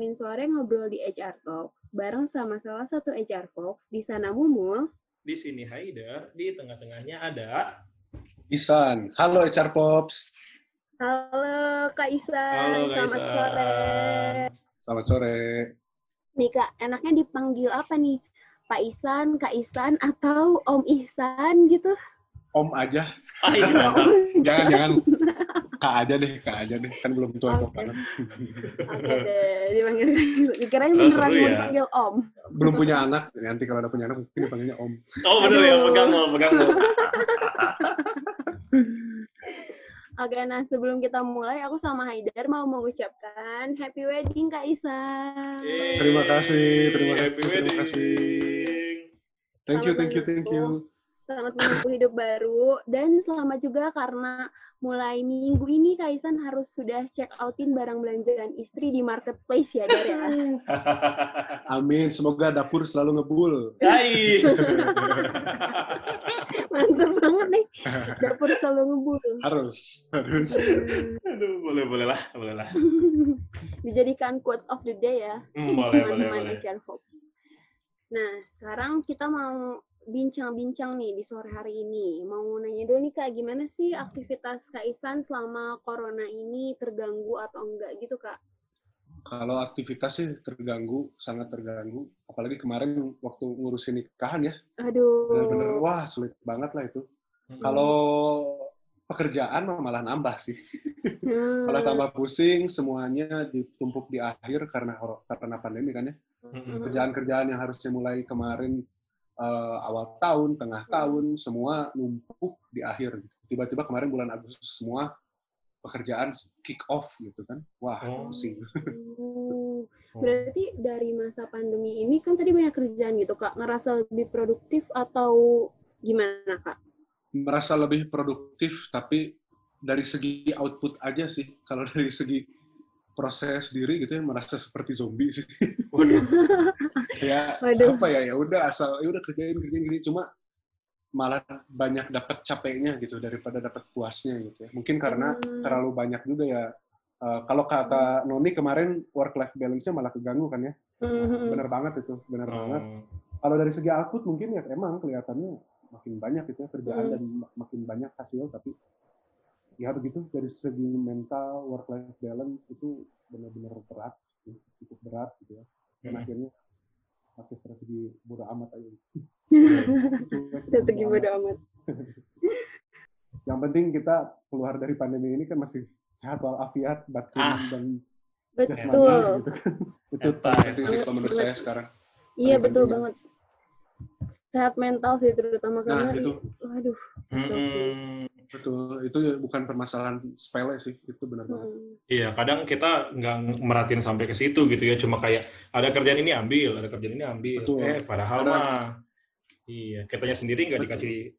Senin sore ngobrol di HR Talks bareng sama salah satu HR Folks di sana Mumul. Di sini Haidar, di tengah-tengahnya ada Isan. Halo HR Pops. Halo Kak Isan. Halo, Kak Selamat Isan. sore. Selamat sore. Nih Kak, enaknya dipanggil apa nih? Pak Isan, Kak Isan, atau Om Ihsan gitu? Om aja. Ah, iya. Jangan, jangan. Kak aja deh, Kak aja deh. Kan belum tua-tua Oke. banget. Oke deh, dipanggil. Dikirain beneran seru mau ya. panggil Om. Belum punya anak. Nanti kalau ada punya anak mungkin dipanggilnya Om. Oh bener ya, pegang lo, pegang lo. Oke, nah sebelum kita mulai, aku sama Haidar mau mengucapkan Happy Wedding Kak Isan. Yeay. Terima kasih, terima kasih, Happy terima wedding. kasih. Thank you, thank you, thank you. Selamat menempuh hidup baru dan selamat juga karena mulai minggu ini Kaisan harus sudah check outin barang belanjaan istri di marketplace ya Dar ya. Amin. Semoga dapur selalu ngebul. Hai. Mantap banget nih. Dapur selalu ngebul. Harus, harus. Aduh, boleh, boleh lah, boleh lah. Dijadikan quotes of the day ya. Hmm, boleh, boleh, teman-teman boleh. Nah, sekarang kita mau bincang-bincang nih di sore hari ini. Mau nanya dulu nih Kak, gimana sih aktivitas Kak Isan selama corona ini terganggu atau enggak gitu Kak? Kalau aktivitas sih terganggu, sangat terganggu. Apalagi kemarin waktu ngurusin nikahan ya. Bener-bener, Aduh. wah sulit banget lah itu. Hmm. Kalau pekerjaan malah nambah sih. Hmm. Malah tambah pusing, semuanya ditumpuk di akhir karena karena pandemi kan ya. Mm-mm. Kerjaan-kerjaan yang harusnya mulai kemarin eh, awal tahun, tengah tahun, semua numpuk di akhir. gitu. Tiba-tiba kemarin bulan Agustus semua pekerjaan kick off gitu kan. Wah, Oh. pusing. Oh, Berarti dari masa pandemi ini kan tadi banyak kerjaan gitu Kak, ngerasa lebih produktif atau gimana Kak? Merasa lebih produktif, tapi dari segi output aja sih. Kalau dari segi proses diri gitu ya merasa seperti zombie sih. Waduh. ya Waduh. apa ya ya udah asal ya udah kerjain kerjain gini cuma malah banyak dapat capeknya gitu daripada dapat puasnya gitu ya mungkin karena Hmm. terlalu banyak juga ya eh, kalau kata Noni kemarin work life balance-nya malah keganggu kan ya Mhm. bener banget itu bener banget Oh. kalau dari segi output mungkin ya emang kelihatannya makin banyak gitu ya kerjaan Hmm. dan mak- makin banyak hasil tapi ya begitu dari segi mental work life balance itu benar-benar berat sih, cukup berat gitu ya dan Hmm. akhirnya pakai strategi bodo amat aja Strategi bodo amat. yang penting kita keluar dari pandemi ini kan masih sehat walafiat batin Ah. dan Betul. jasmani gitu kan itu Eta, penting sih kalau menurut saya sekarang Iya betul ya. banget. Sehat mental sih terutama karena nah itu waduh. Mm-mm. betul itu bukan permasalahan sepele sih itu benar banget hmm. Iya, kadang kita nggak merhatiin sampai ke situ gitu ya, cuma kayak ada kerjaan ini ambil, ada kerjaan ini ambil. Betul. Eh, padahal mah, iya, kitanya sendiri nggak dikasih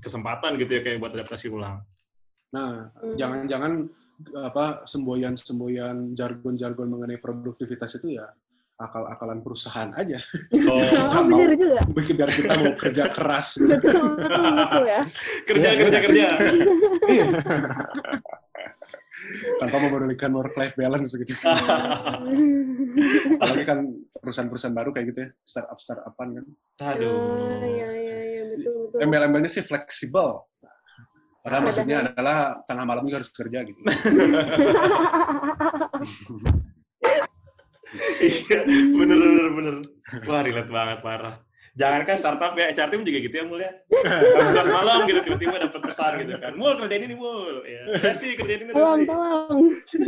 kesempatan gitu ya kayak buat adaptasi ulang. nah Hmm. jangan-jangan apa semboyan-semboyan jargon-jargon mengenai produktivitas itu ya akal-akalan perusahaan aja Oh, Oh, bener juga. bikin biar kita mau kerja keras gitu. Betul, betul, betul ya. kerja, Iya, kerja, iya. kerja. Iya. tanpa memedulikan work life balance gitu apalagi kan perusahaan-perusahaan baru kayak gitu ya startup startupan kan Aduh. iya, iya, iya, betul, betul. embel-embelnya sih fleksibel padahal Padahal- maksudnya adalah tengah malam juga harus kerja gitu Iya, bener, bener, bener. Wah, relate banget, parah. Jangankan startup ya, HR team juga gitu ya, Mul ya. Pas 11 malam gitu, tiba-tiba dapat pesan gitu kan. Mul, kerjain ini, Mul. Ya, ya sih, kerjain ini, Tolong, tolong.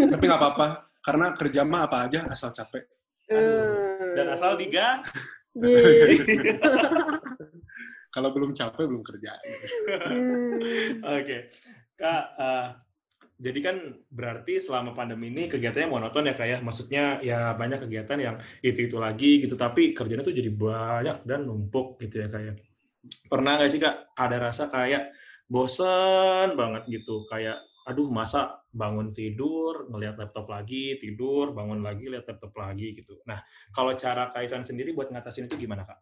tapi nggak apa-apa karena kerja mah apa aja asal capek Eh, Dan asal diga, Iya. kalau belum capek belum kerja Hmm. Oke, Kak. eh, jadi kan berarti selama pandemi ini kegiatannya monoton ya kak ya. Maksudnya ya banyak kegiatan yang itu itu lagi gitu. Tapi kerjanya tuh jadi banyak dan numpuk gitu ya kak ya. Pernah nggak sih kak ada rasa kayak bosen banget gitu. Kayak aduh masa bangun tidur ngelihat laptop lagi tidur bangun lagi lihat laptop lagi gitu. Nah kalau cara Kaisan sendiri buat ngatasin itu gimana kak?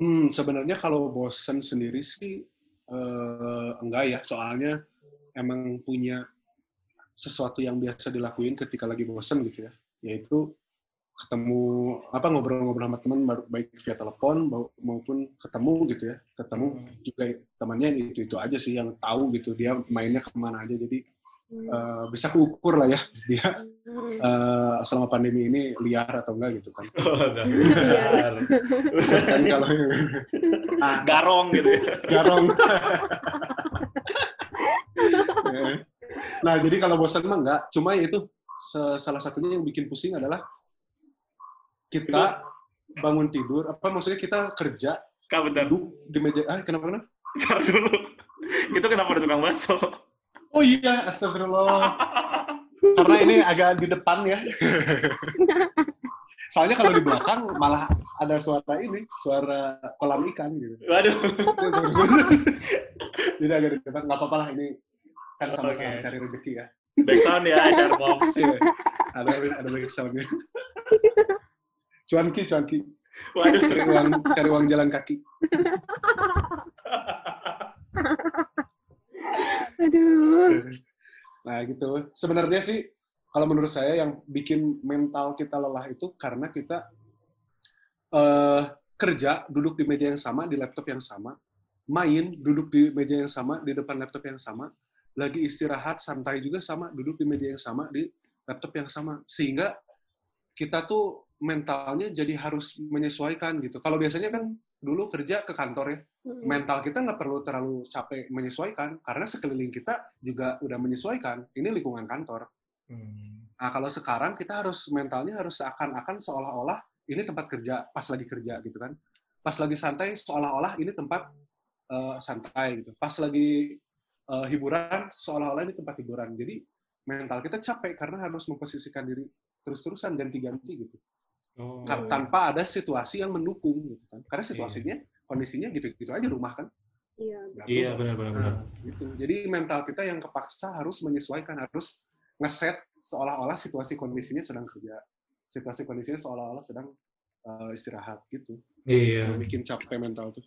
Hmm, sebenarnya kalau bosen sendiri sih eh, enggak ya, soalnya emang punya sesuatu yang biasa dilakuin ketika lagi bosen gitu ya. yaitu ketemu apa ngobrol-ngobrol sama teman baik via telepon maupun ketemu gitu ya ketemu Hmm. juga temannya itu itu aja sih yang tahu gitu dia mainnya ke mana aja jadi Hmm. eh, bisa keukur lah ya dia eh, selama pandemi ini liar atau enggak gitu kan Oh, udah. Iya. kan kalau ah, Garong gitu ya. garong nah jadi kalau bosan mah enggak cuma ya itu salah satunya yang bikin pusing adalah kita bangun tidur apa maksudnya kita kerja Kak, bentar. duduk di meja ah kenapa kenapa Ntar dulu. Itu kenapa ada tukang bakso? oh iya astagfirullah karena ini agak di depan ya soalnya kalau di belakang malah ada suara ini suara kolam ikan gitu Waduh. jadi agak di depan nggak apa-apa lah ini kan sama-sama cari rezeki ya Back sound ya, HR Box. Iya. ada ada banyak soundnya cuanki cuanki Waduh. cari uang cari uang jalan kaki Aduh. nah gitu sebenarnya sih kalau menurut saya yang bikin mental kita lelah itu karena kita eh, kerja duduk di meja yang sama di laptop yang sama main duduk di meja yang sama di depan laptop yang sama lagi istirahat santai juga sama duduk di meja yang sama di laptop yang sama. Sehingga kita tuh mentalnya jadi harus menyesuaikan gitu. Kalau biasanya kan dulu kerja ke kantor ya mental kita nggak perlu terlalu capek menyesuaikan karena sekeliling kita juga udah menyesuaikan. Ini lingkungan kantor. Hmm. nah kalau sekarang kita harus mentalnya harus seakan-akan seolah-olah ini tempat kerja pas lagi kerja gitu kan. Pas lagi santai seolah-olah ini tempat eh, santai gitu. Pas lagi eh, hiburan seolah-olah ini tempat hiburan jadi mental kita capek karena harus memposisikan diri terus-terusan ganti-ganti gitu Oh. Tanpa ada situasi yang mendukung gitu kan karena situasinya kondisinya gitu-gitu aja rumah kan Iya. Nggak Iya, berubah. benar benar benar. Nah, gitu. Jadi mental kita yang kepaksa harus menyesuaikan, harus ngeset seolah-olah situasi kondisinya sedang kerja, situasi kondisinya seolah-olah sedang eh, istirahat gitu. Iya. Bikin capek mental tuh.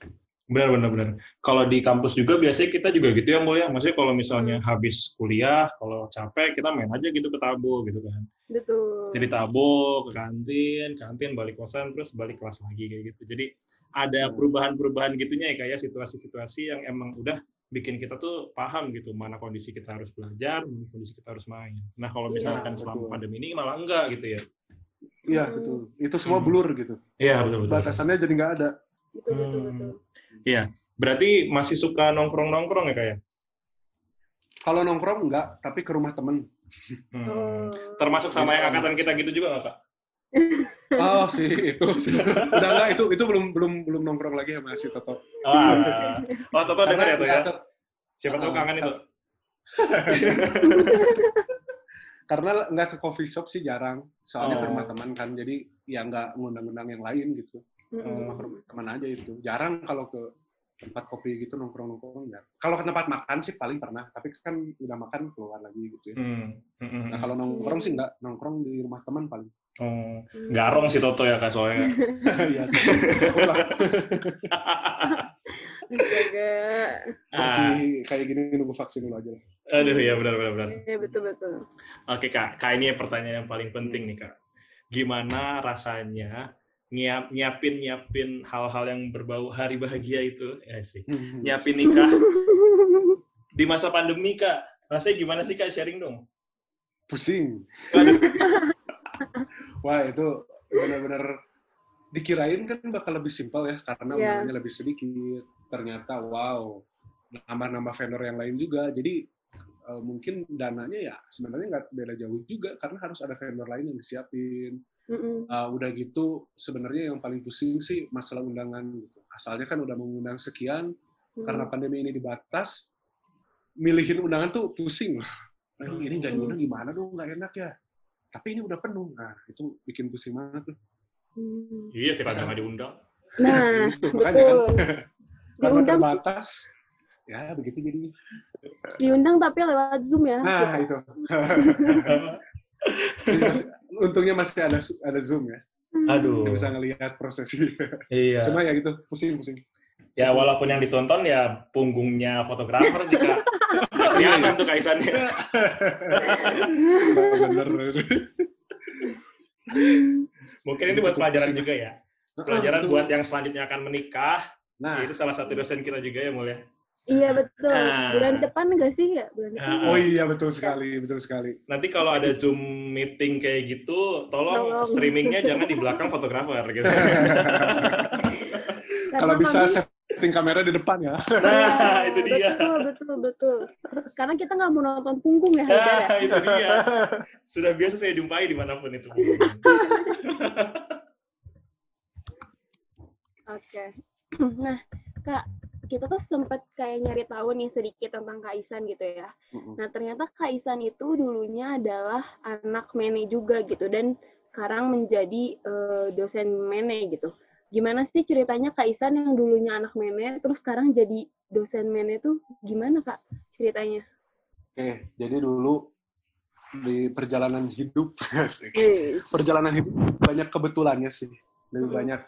Benar, benar, benar. Kalau di kampus juga biasanya kita juga gitu ya, Mbak ya. Maksudnya kalau misalnya habis kuliah, kalau capek kita main aja gitu ke tabo gitu kan. Betul. Jadi tabo ke kantin, kantin balik kosan terus balik kelas lagi kayak gitu. Jadi ada Hmm. perubahan-perubahan gitunya ya kayak situasi-situasi yang emang udah bikin kita tuh paham gitu mana kondisi kita harus belajar, mana kondisi kita harus main. Nah kalau Iya, misalkan selama betul. pandemi ini malah enggak gitu ya. Iya Hmm. betul. Itu semua Hmm. blur gitu. Iya betul betul. Batasannya jadi nggak ada. Betul, betul, Hmm. Betul. Berarti masih suka nongkrong-nongkrong ya kayak? Kalau nongkrong nggak, tapi ke rumah temen. Hmm. Oh. Termasuk sama yang Jadi, angkatan kita gitu juga nggak kak? Oh sih itu. Udah nggak itu itu belum belum belum nongkrong lagi sama si Toto. Oh, oh Toto dengar ya tuh ya? ke- Siapa tahu Ah, kangen itu. karena nggak ke coffee shop sih jarang. Soalnya ke Oh. rumah teman kan. Jadi ya nggak ngundang-undang yang lain gitu. Mm-mm. cuma ke rumah teman aja itu jarang kalau ke tempat kopi gitu nongkrong nongkrong ya kalau ke tempat makan sih paling pernah tapi kan udah makan keluar lagi gitu ya Hmm. hmm, nah hmm. kalau nongkrong sih nggak nongkrong di rumah teman paling Oh, garong si Toto ya kak soalnya. Iya. Astaga. Ah, masih kayak gini nunggu vaksin dulu aja lah. aduh ya benar benar benar. Iya, betul, betul. Oke kak, kak ini pertanyaan yang paling penting nih kak. Gimana rasanya nyiap nyiapin nyiapin hal-hal yang berbau hari bahagia itu. Ya sih. Nyiapin nikah. Di masa pandemi kak rasanya gimana sih kak? Sharing dong. Pusing. Wah itu benar-benar dikirain kan bakal lebih simpel ya karena Iya. undangannya lebih sedikit. Ternyata wow nambah-nambah vendor yang lain juga. Jadi eh, mungkin dananya ya sebenarnya nggak beda jauh juga karena harus ada vendor lain yang disiapin Uh, udah gitu sebenarnya yang paling pusing sih masalah undangan gitu. Asalnya kan udah mengundang sekian karena pandemi ini dibatas milihin undangan tuh pusing. Nah, ini nggak diundang gimana dong nggak enak ya. Tapi ini udah penuh. Nah, itu bikin pusing banget tuh. Hmm. iya kita nggak diundang Nah, Itu, makanya kan betul. karena Diundang, terbatas. Ya, begitu jadinya. diundang tapi lewat Zoom ya. Nah, itu. Untungnya masih ada ada Zoom ya. aduh Bisa ngelihat prosesnya. iya Cuma ya gitu, pusing-pusing. ya walaupun yang ditonton ya punggungnya fotografer sih kak kelihatan tuh kaisannya Nah, bener. Mungkin ini buat pelajaran pusing. juga ya. Pelajaran buat yang selanjutnya akan menikah. Nah, itu salah satu dosen kita juga ya, Mul ya. Iya betul. Ah. Bulan depan nggak sih ya? Bulan depan. Ah, oh iya betul sekali, betul sekali. Nanti kalau ada Zoom meeting kayak gitu, tolong Tolong. streamingnya jangan di belakang fotografer gitu. Kalau bisa kami- setting kamera di depan ya. Nah, itu dia. Betul, betul, betul. Karena kita nggak mau nonton punggung ya, Haidar. ya? Nah, itu dia. Sudah biasa saya jumpai di mana pun itu. Oke. Nah, Kak, kita tuh sempat kayak nyari tahu nih sedikit tentang Kak Isan gitu ya. Mm-mm. Nah, ternyata Kak Isan itu dulunya adalah anak Mene juga gitu dan sekarang menjadi eh, dosen Mene gitu. Gimana sih ceritanya Kak Isan yang dulunya anak Mene terus sekarang jadi dosen Mene tuh gimana Kak ceritanya? Oke, jadi dulu di perjalanan hidup, perjalanan hidup banyak kebetulannya sih, lebih Mm. banyak.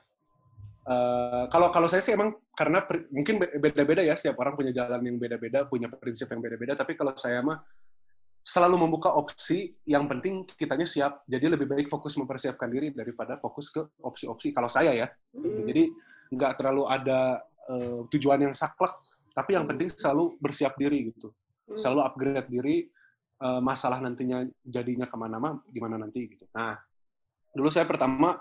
Eh, kalau kalau saya sih emang karena per- mungkin be- beda-beda ya, setiap orang punya jalan yang beda-beda, punya prinsip yang beda-beda. Tapi kalau saya mah selalu membuka opsi, yang penting kitanya siap. Jadi lebih baik fokus mempersiapkan diri daripada fokus ke opsi-opsi. Kalau saya ya, gitu. Mm. Jadi nggak terlalu ada eh, tujuan yang saklek, tapi yang penting selalu bersiap diri gitu Mm. selalu upgrade diri eh, masalah nantinya jadinya ke mana mah gimana nanti gitu. Nah, dulu saya pertama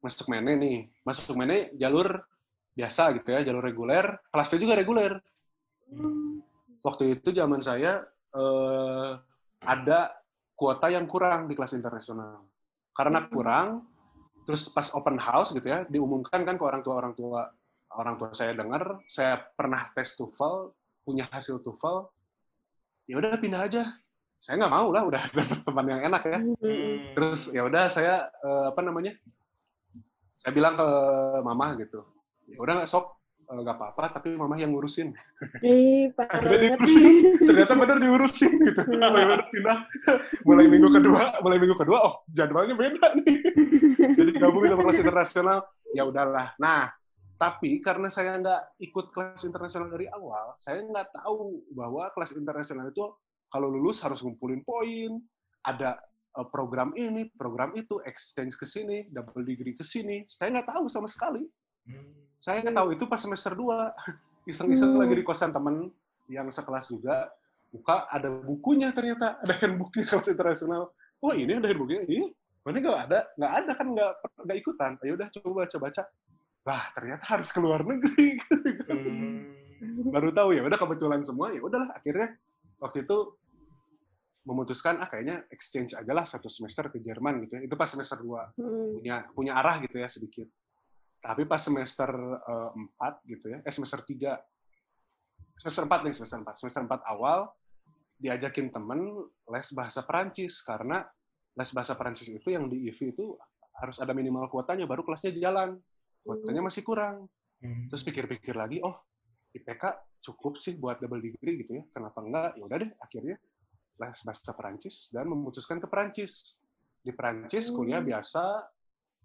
masuk mene nih, masuk mene jalur biasa gitu ya, jalur reguler, kelasnya juga reguler. Hmm. Waktu itu zaman saya eh, ada kuota yang kurang di kelas internasional. Karena Hmm. kurang, terus pas open house gitu ya, diumumkan kan ke orang tua orang tua orang tua saya dengar, saya pernah tes TOEFL, punya hasil TOEFL, ya udah pindah aja. Saya nggak mau lah, udah dapet teman yang enak ya. Mm. Terus ya udah saya eh, apa namanya? Saya bilang ke mama gitu. Ya udah nggak sok eh, nggak apa-apa, tapi mama yang ngurusin. Ih, Akhirnya diurusin. Ternyata benar diurusin gitu. Mulai diurusin dah. Mulai minggu kedua, mulai minggu kedua, oh jadwalnya beda nih. Jadi gabung sama kelas internasional, ya udahlah. Nah, tapi karena saya nggak ikut kelas internasional dari awal, saya nggak tahu bahwa kelas internasional itu kalau lulus harus ngumpulin poin, ada program ini, program itu, exchange ke sini, double degree ke sini. Saya nggak tahu sama sekali. Saya nggak tahu itu pas semester 2. Iseng-iseng Hmm. lagi di kosan temen yang sekelas juga. Buka, ada bukunya ternyata. Ada handbooknya kelas internasional. Oh ini ada handbooknya? Ini? Mana nggak ada? Nggak ada kan nggak nggak ikutan. Ayo udah coba baca-baca. Wah ternyata harus ke luar negeri. Hmm. Baru tahu ya. Udah kebetulan semua. Ya udahlah akhirnya waktu itu memutuskan ah kayaknya exchange aja lah satu semester ke Jerman gitu ya. Itu pas semester 2 Hmm. punya punya arah gitu ya sedikit. Tapi pas semester eh, 4 gitu ya, eh semester 3, semester 4 nih, semester 4. Semester 4 awal, diajakin temen les bahasa Perancis, karena les bahasa Perancis itu yang di IV itu harus ada minimal kuotanya, baru kelasnya jalan. Kuotanya masih kurang. Terus pikir-pikir lagi, oh IPK cukup sih buat double degree gitu ya, kenapa enggak? Ya udah deh, akhirnya les bahasa Perancis dan memutuskan ke Perancis. Di Perancis kuliah Hmm. biasa,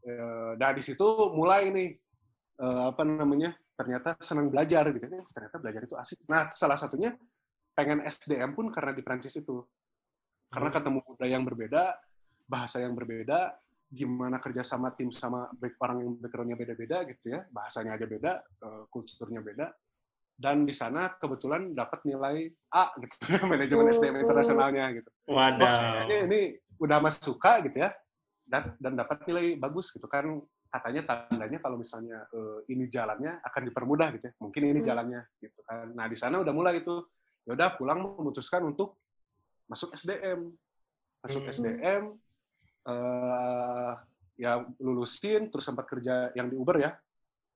eh, dan di situ mulai nih eh, apa namanya ternyata senang belajar gitu ya ternyata belajar itu asik. Nah salah satunya pengen SDM pun karena di Perancis itu karena Hmm. ketemu budaya yang berbeda, bahasa yang berbeda, gimana kerja sama tim sama orang yang backgroundnya beda-beda gitu ya, bahasanya aja beda, eh, kulturnya beda, dan di sana kebetulan dapat nilai A gitu manajemen SDM Oh. internasionalnya gitu. Waduh. kayaknya ini udah mas suka gitu ya, dan dan dapat nilai bagus gitu kan katanya tandanya kalau misalnya eh, ini jalannya akan dipermudah gitu ya, mungkin ini Hmm. jalannya gitu kan. Nah di sana udah mulai itu, ya udah pulang memutuskan untuk masuk SDM, masuk Hmm. SDM, eh ya lulusin, terus sempat kerja yang di Uber ya.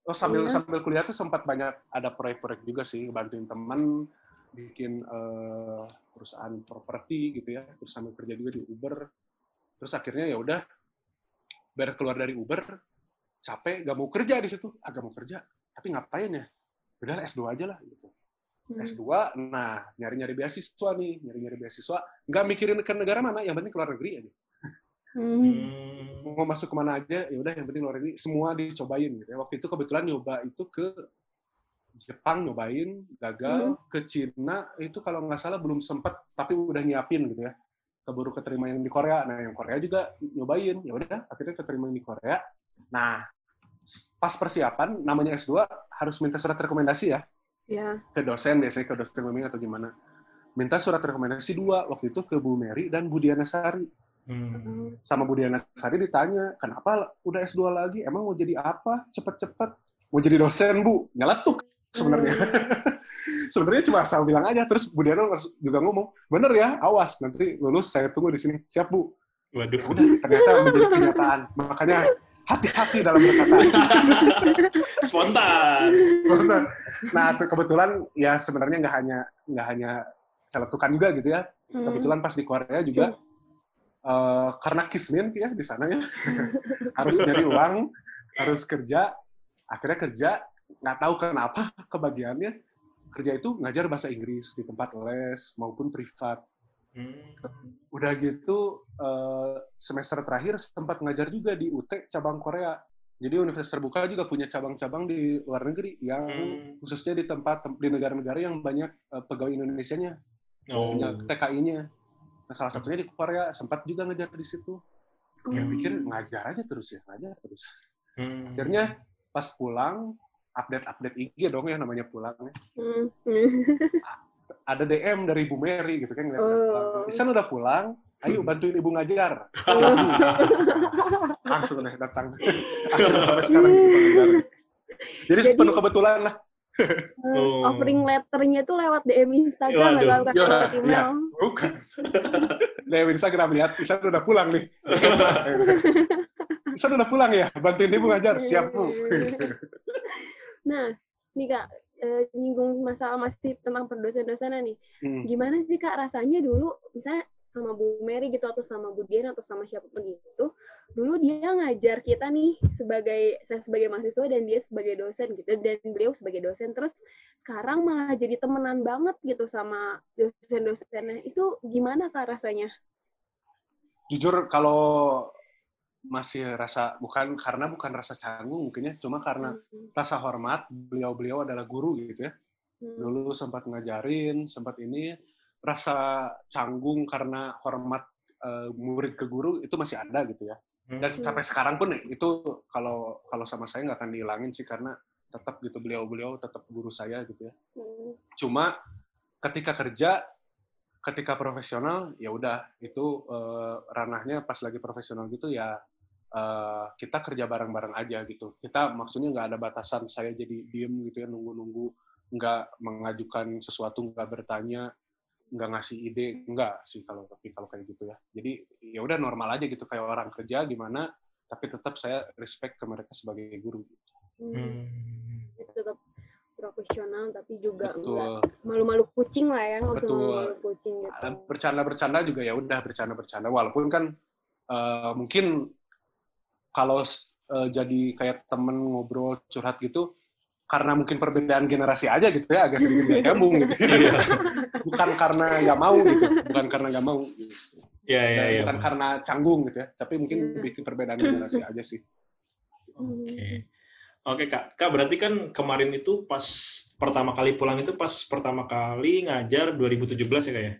Oh sambil Iya. sambil kuliah tuh sempat banyak ada proyek-proyek juga sih, bantuin teman bikin eh, perusahaan properti gitu ya, terus sambil kerja juga di Uber. Terus akhirnya ya udah biar keluar dari Uber, capek, gak mau kerja di situ, agak mau kerja, tapi ngapain ya? Udah S2 aja lah gitu. Hmm. S2, nah nyari-nyari beasiswa nih, nyari-nyari beasiswa, nggak mikirin ke negara mana, yang penting keluar negeri aja. Hmm. Hmm. Mau masuk ke mana aja, ya udah yang penting luar negeri, semua dicobain gitu ya. Waktu itu kebetulan nyoba itu ke Jepang nyobain, gagal, ke Cina itu kalau nggak salah belum sempat, tapi udah nyiapin gitu ya. keburu keterima yang di Korea. Nah, yang Korea juga nyobain. Ya udah, akhirnya keterima yang di Korea. Nah, pas persiapan namanya S2 harus minta surat rekomendasi ya Ya. ke dosen biasanya ke dosen bimbing atau gimana. Minta surat rekomendasi dua waktu itu ke Bu Mary dan Bu Diana Sari. Hmm. Sama Bu Diana Sari ditanya, kenapa udah S2 lagi? Emang mau jadi apa? Cepet-cepet. Mau jadi dosen, Bu? Nyeletuk sebenarnya. sebenarnya cuma asal bilang aja. Terus Bu Diana juga ngomong, bener ya, awas. Nanti lulus saya tunggu di sini. Siap, Bu. Waduh. Udah, ternyata menjadi kenyataan. Makanya hati-hati dalam berkata. Spontan. Benar. Nah, kebetulan ya sebenarnya nggak hanya nggak hanya celetukan juga gitu ya. Hmm. Kebetulan pas di Korea juga eh, karena kismin ya di sana ya harus nyari uang, harus kerja, akhirnya kerja nggak tahu kenapa kebagiannya kerja itu ngajar bahasa Inggris di tempat les maupun privat. Hmm. Udah gitu eh, semester terakhir sempat ngajar juga di UT cabang Korea. Jadi universitas terbuka juga punya cabang-cabang di luar negeri yang Hmm. khususnya di tempat di negara-negara yang banyak eh, pegawai Indonesianya, Oh. punya TKI-nya. Nah, salah satunya di Korea sempat juga ngajar di situ. Ya Hmm. pikir ngajar aja terus ya, ngajar terus. Hmm. Akhirnya pas pulang update-update IG dong ya namanya pulang. ya. Hmm. Ada DM dari Ibu Mary gitu kan Oh. pulang. Isan udah pulang, ayo bantuin Ibu ngajar. Langsung deh datang. Akhirnya sampai sekarang. Jadi, Jadi- penuh kebetulan lah. Oh. Offering letternya tuh lewat DM Instagram, Waduh. lewat Ya, lewat email. iya. Bukan. Lewat Instagram lihat, Isan udah pulang nih. Isan udah pulang ya? Bantuin ibu ngajar, siap bu. Nah, nih kak, eh, nyinggung masalah masih tentang perdosen-dosenan nih. Hmm. Gimana sih kak rasanya dulu, misalnya sama Bu Mary gitu atau sama Bu Dian atau sama siapa pun itu, dulu dia ngajar kita nih sebagai saya sebagai mahasiswa dan dia sebagai dosen gitu dan beliau sebagai dosen terus sekarang malah jadi temenan banget gitu sama dosen-dosennya itu gimana kak rasanya? Jujur kalau masih rasa bukan karena bukan rasa canggung mungkin ya, cuma karena Hmm. rasa hormat. Beliau-beliau adalah guru gitu ya. Hmm. Dulu sempat ngajarin, sempat ini rasa canggung karena hormat eh, murid ke guru itu masih ada gitu ya. Hmm. Dan sampai sekarang pun itu kalau kalau sama saya nggak akan dihilangin sih karena tetap gitu beliau-beliau tetap guru saya gitu ya. Hmm. Cuma ketika kerja, ketika profesional ya udah itu eh, ranahnya pas lagi profesional gitu ya eh, kita kerja bareng-bareng aja gitu. Kita maksudnya nggak ada batasan saya jadi diem gitu ya nunggu-nunggu nggak mengajukan sesuatu nggak bertanya nggak ngasih ide nggak sih kalau tapi kalau kayak gitu ya jadi ya udah normal aja gitu kayak orang kerja gimana tapi tetap saya respect ke mereka sebagai guru Hmm. Hmm. Tetap profesional tapi juga enggak malu-malu kucing lah ya, nggak usah malu-malu kucing gitu. Bercanda-bercanda juga ya udah bercanda-bercanda walaupun kan eh, mungkin kalau eh, jadi kayak temen ngobrol curhat gitu karena mungkin perbedaan generasi aja gitu ya agak sedikit nggak nyambung gitu Iya. bukan karena nggak mau gitu bukan karena nggak mau gitu. Iya, iya, Dan iya. bukan karena canggung gitu ya tapi mungkin Iya. lebih ke perbedaan generasi aja sih. Oke. Oke, Kak. Kak, berarti kan kemarin itu pas pertama kali pulang itu pas pertama kali ngajar 2017 ya, Kak ya?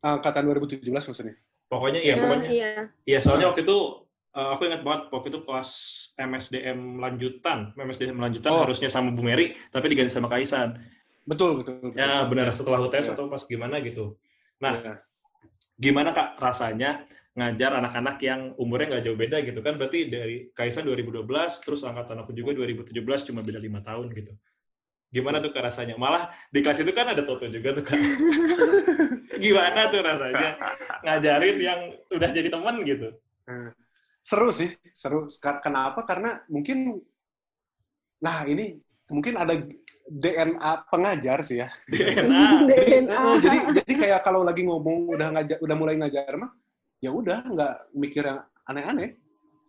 angkatan 2017 maksudnya Pokoknya iya, Ya, pokoknya. Iya. Iya, soalnya waktu itu eh, aku ingat banget waktu itu kelas MSDM lanjutan, MSDM lanjutan Oh. harusnya sama Bu Mary, tapi diganti sama Kaisan. betul betul, betul. Ya, benar setelah UTS Iya. atau pas gimana gitu. Nah, Iya. gimana Kak rasanya ngajar anak-anak yang umurnya nggak jauh beda gitu kan? Berarti dari Kaisan 2012, terus angkatan aku juga 2017, cuma beda lima tahun gitu. Gimana tuh Kak rasanya? Malah di kelas itu kan ada Toto juga tuh Kak. gimana tuh rasanya ngajarin yang udah jadi teman gitu? Seru sih seru kenapa karena mungkin nah ini mungkin ada DNA pengajar sih ya DNA. DNA. Eh, jadi jadi kayak kalau lagi ngomong udah ngajar udah mulai ngajar mah ya udah nggak mikir yang aneh-aneh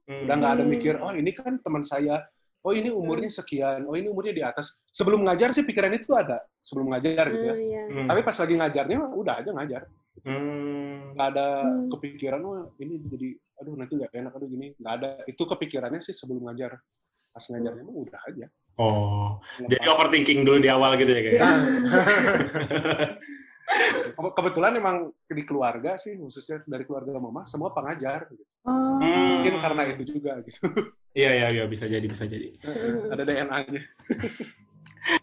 Hmm. udah nggak ada mikir oh ini kan teman saya oh ini umurnya sekian oh ini umurnya di atas sebelum ngajar sih pikiran itu ada sebelum ngajar gitu ya Oh, iya. Hmm. tapi pas lagi ngajarnya mah udah aja ngajar Hmm. nggak ada Hmm. kepikiran wah ini jadi aduh nanti nggak enak aduh gini nggak ada itu kepikirannya sih sebelum ngajar pas ngajarnya mah udah aja Oh, jadi Lepas- overthinking dulu di awal gitu ya kayak. Iya. Nah. kebetulan emang di keluarga sih khususnya dari keluarga mama semua pengajar gitu. Oh. Hmm. mungkin karena itu juga gitu Iya, iya, iya, bisa jadi, bisa jadi. ada DNA-nya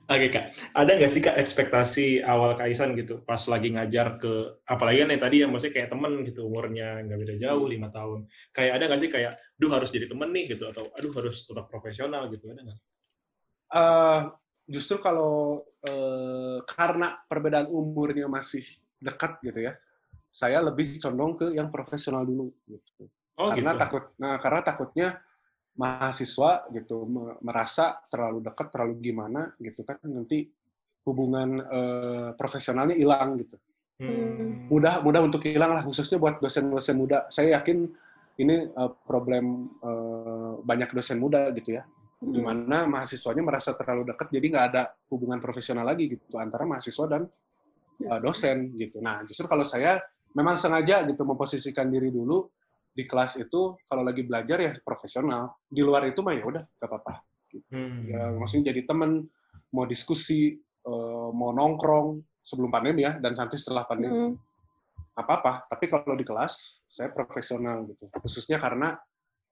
Oke kak, ada nggak sih kak ekspektasi awal Kaisan gitu pas lagi ngajar ke apalagi kan yang tadi ya maksudnya kayak temen gitu umurnya nggak beda jauh lima tahun. Kayak ada nggak sih kayak, duh harus jadi temen nih gitu atau aduh harus tetap profesional gitu ada nggak? Eh, justru kalau eh, karena perbedaan umurnya masih dekat gitu ya saya lebih condong ke yang profesional dulu gitu Oh karena gitu. takut nah karena takutnya mahasiswa gitu me- merasa terlalu dekat terlalu gimana gitu kan nanti hubungan eh, profesionalnya hilang gitu Hmm. mudah mudah untuk hilang lah khususnya buat dosen-dosen muda saya yakin ini eh, problem eh, banyak dosen muda gitu ya Hmm. di mana mahasiswanya merasa terlalu dekat jadi nggak ada hubungan profesional lagi gitu antara mahasiswa dan uh, dosen gitu. Nah justru kalau saya memang sengaja gitu memposisikan diri dulu di kelas itu kalau lagi belajar ya profesional di luar itu mah ya udah nggak apa-apa. Hmm. Ya, maksudnya jadi temen mau diskusi uh, mau nongkrong sebelum pandemi ya dan nanti setelah pandemi Hmm. apa-apa. Tapi kalau di kelas saya profesional gitu khususnya karena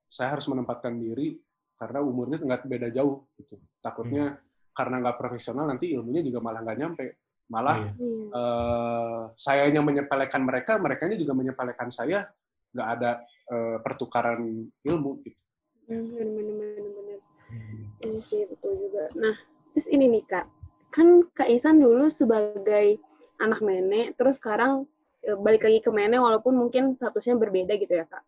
saya harus menempatkan diri karena umurnya nggak beda jauh gitu. Takutnya karena nggak profesional nanti ilmunya juga malah nggak nyampe. Malah. Iya. eh sayanya menyepelekan mereka, mereka juga menyepelekan saya, nggak ada eh, pertukaran ilmu. Gitu. Hmm, bener. Hmm. Iya sih betul juga. Nah, terus ini nih kak, kan Kak Isan dulu sebagai anak nenek, terus sekarang e, balik lagi ke nenek walaupun mungkin statusnya berbeda gitu ya kak.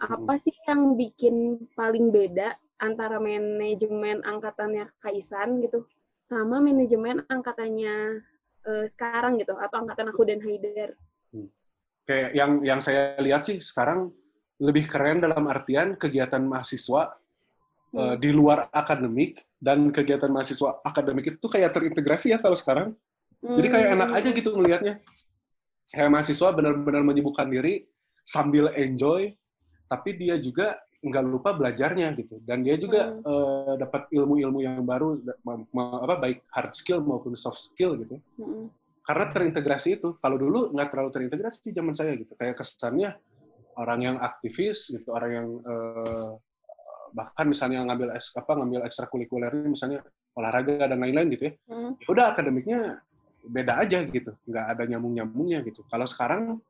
Apa sih yang bikin paling beda antara manajemen angkatannya Kak Isan gitu sama manajemen angkatannya e, sekarang gitu atau angkatan aku dan Haidar? Kayak yang yang saya lihat sih sekarang lebih keren dalam artian kegiatan mahasiswa eh, di luar akademik dan kegiatan mahasiswa akademik itu kayak terintegrasi ya kalau sekarang. Jadi kayak enak aja gitu ngelihatnya. Kayak mahasiswa benar-benar menyibukkan diri sambil enjoy, tapi dia juga nggak lupa belajarnya gitu. Dan dia juga eh, dapat ilmu-ilmu yang baru, ma- ma- apa baik hard skill maupun soft skill gitu. Mm-mm. Karena terintegrasi itu. Kalau dulu nggak terlalu terintegrasi di zaman saya gitu. Kayak kesannya orang yang aktivis gitu, orang yang eh, bahkan misalnya ngambil es, apa ngambil ekstrakurikulernya misalnya olahraga dan lain-lain gitu ya Mm. ya udah akademiknya beda aja gitu, nggak ada nyambung-nyambungnya gitu. Kalau sekarang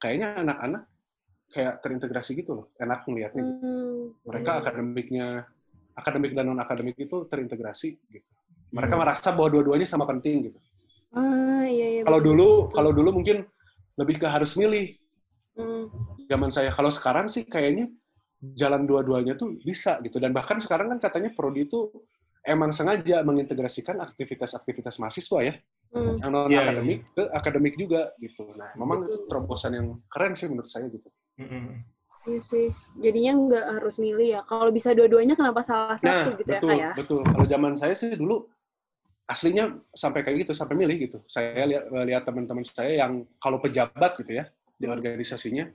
kayaknya anak-anak kayak terintegrasi gitu loh, enak ngelihatnya. Gitu. Hmm. Mereka akademiknya, akademik dan non akademik itu terintegrasi gitu. Mereka Hmm. merasa bahwa dua-duanya sama penting gitu. Ah iya iya. Kalau dulu, kalau dulu mungkin lebih ke harus milih. Hmm. Zaman saya, kalau sekarang sih kayaknya jalan dua-duanya tuh bisa gitu. Dan bahkan sekarang kan katanya prodi itu emang sengaja mengintegrasikan aktivitas-aktivitas mahasiswa ya. Hmm. yang non Iya, iya, akademik ke akademik juga gitu. Nah, memang itu terobosan yang keren sih menurut saya gitu. Hmm. Iya sih. Jadinya nggak harus milih ya. Kalau bisa dua-duanya kenapa salah Nah, satu gitu betul, ya kak ya? betul. Kalau zaman saya sih dulu aslinya sampai kayak gitu, sampai milih gitu. Saya lihat lihat teman-teman saya yang kalau pejabat gitu ya di organisasinya,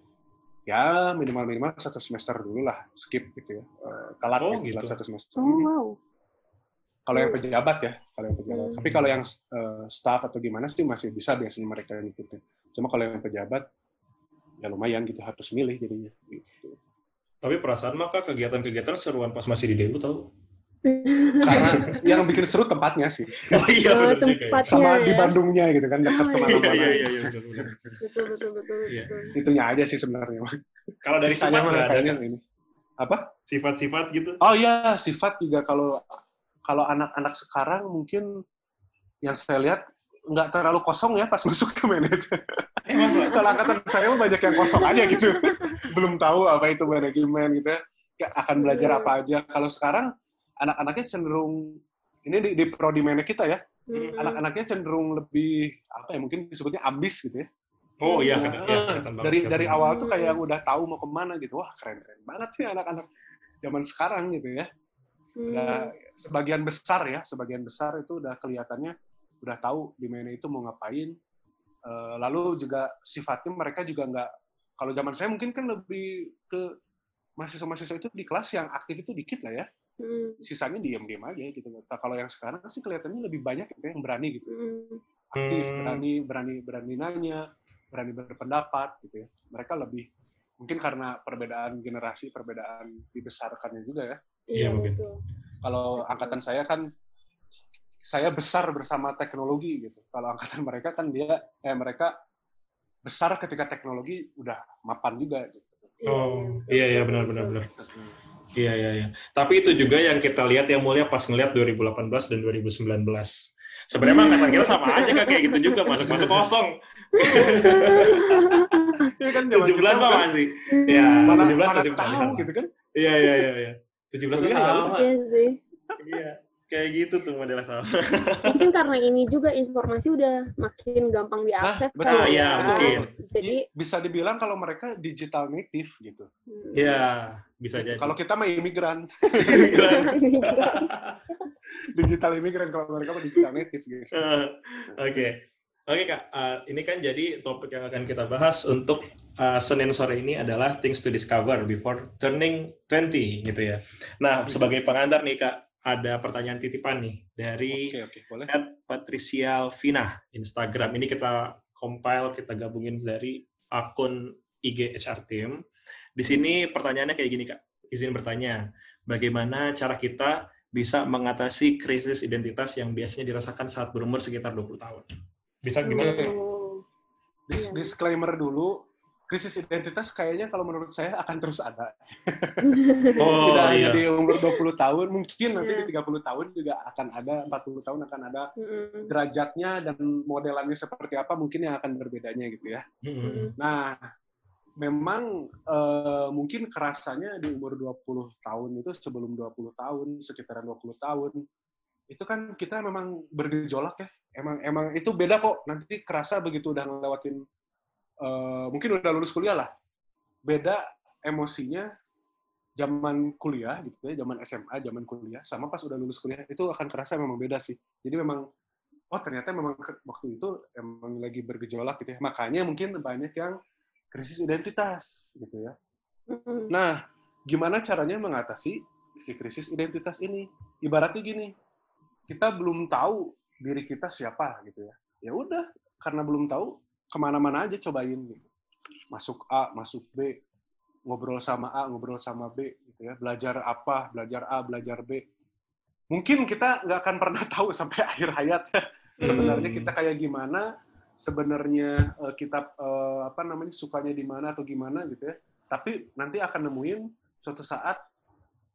ya minimal minimal satu semester dulu lah skip gitu ya, Eh, telat Oh, gitu, gitu. satu semester. Oh wow. Kalau yang pejabat ya, kalau yang pejabat. Hmm. Tapi kalau yang eh, staff atau gimana sih masih bisa biasanya mereka yang ikutin. Cuma kalau yang pejabat ya lumayan gitu harus milih jadinya. Gitu. Tapi perasaan mah kak kegiatan-kegiatan seruan pas masih di DU tau? Karena yang bikin seru tempatnya sih. Oh iya Oh, benar ya. tempat- Sama Iya, di ya. Bandungnya gitu kan dekat Oh, iya. ke mana-mana. Iya iya iya betul betul betul Iya. betul. Itunya aja sih sebenarnya. Kalau dari Sisanya sifat mah nggak ada ini. Apa? sifat-sifat gitu? Oh iya, sifat juga kalau kalau anak-anak sekarang mungkin yang saya lihat nggak terlalu kosong ya pas masuk ke manajemen. Eh kalau angkatan saya mah banyak yang kosong aja gitu. Belum tahu apa itu manajemen gitu ya. Kayak akan belajar apa aja. Kalau sekarang anak-anaknya cenderung ini di, di prodi mana kita ya, Hmm. anak-anaknya cenderung lebih apa ya mungkin disebutnya ambis gitu ya. Oh iya, Nah, kan, iya, kelihatan banget, dari kelihatan dari awal tuh kayak udah tahu mau ke mana gitu. Wah keren keren banget nih anak-anak zaman sekarang gitu ya. Hmm. Sebagian besar ya, sebagian besar itu udah kelihatannya udah tahu di mana itu mau ngapain. Eh, lalu juga sifatnya mereka juga nggak. Kalau zaman saya mungkin kan lebih ke mahasiswa-mahasiswa itu di kelas yang aktif itu dikit lah ya. Hmm. Sisanya diam-diam aja gitu. Nah, kalau yang sekarang sih kelihatannya lebih banyak yang berani gitu. Hmm. aktif, Hmm. berani berani berani nanya, berani berpendapat gitu ya. Mereka lebih mungkin karena perbedaan generasi, perbedaan dibesarkannya juga ya. Iya, mungkin. betul. Kalau angkatan saya kan saya besar bersama teknologi gitu. Kalau angkatan mereka kan dia eh mereka besar ketika teknologi udah mapan juga gitu. Oh, iya iya benar benar benar. Iya iya iya. Tapi itu juga yang kita lihat yang mulia pas ngelihat 2018 dan 2019. Sebenarnya mah angkatan kita sama aja kan kayak gitu juga masuk-masuk kosong. Iya kan zaman 17 kita mah kan masih. Ya, mana, 17 mana masih tahu gitu kan. Iya iya iya iya. 17 mah Iya, sama. Iya sih. Iya. Kayak gitu tuh modelnya sama. Mungkin karena ini juga informasi udah makin gampang diakses betul. kan. Ah, ya. mungkin. Jadi bisa dibilang kalau mereka digital native gitu. hmm. Iya, bisa jadi. Kalau kita mah imigran, digital imigran kalau mereka mah digital native gitu. Eh, Oke. Oke Kak, Eh, ini kan jadi topik yang akan kita bahas untuk eh, Senin sore ini adalah things to discover before turning 20 gitu ya. Nah, sebagai pengantar nih Kak, ada pertanyaan titipan nih dari boleh. at Patricia Vina Instagram. Ini kita compile, kita gabungin dari akun IG HR Team. Di sini pertanyaannya kayak gini Kak, izin bertanya, bagaimana cara kita bisa mengatasi krisis identitas yang biasanya dirasakan saat berumur sekitar 20 tahun? Bisa gimana tuh? Dis- Iya. disclaimer dulu, krisis identitas kayaknya kalau menurut saya akan terus ada. Oh Tidak hanya iya. di umur 20 tahun, mungkin nanti Iya. di 30 tahun juga akan ada, 40 tahun akan ada derajatnya dan modelannya seperti apa mungkin yang akan berbedanya gitu ya. Nah, memang eh, mungkin kerasanya di umur 20 tahun itu sebelum 20 tahun, sekitaran 20 tahun, itu kan kita memang bergejolak ya. Emang emang itu beda kok. Nanti kerasa begitu udah ngelewatin eh, mungkin udah lulus kuliah lah. Beda emosinya zaman kuliah gitu ya, zaman SMA, zaman kuliah sama pas udah lulus kuliah itu akan kerasa memang beda sih. Jadi memang oh ternyata memang waktu itu emang lagi bergejolak gitu ya. Makanya mungkin banyak yang krisis identitas gitu ya. Mm-mm. Nah, gimana caranya mengatasi si krisis identitas ini? Ibaratnya gini, kita belum tahu diri kita siapa gitu ya. Ya udah, karena belum tahu, ke mana-mana aja cobain gitu. Masuk A, masuk B, ngobrol sama A, ngobrol sama B gitu ya. Belajar apa, belajar A, belajar B. Mungkin kita nggak akan pernah tahu sampai akhir hayat ya. Sebenarnya kita kayak gimana, sebenarnya eh, kita eh, apa namanya sukanya di mana atau gimana gitu ya tapi nanti akan nemuin suatu saat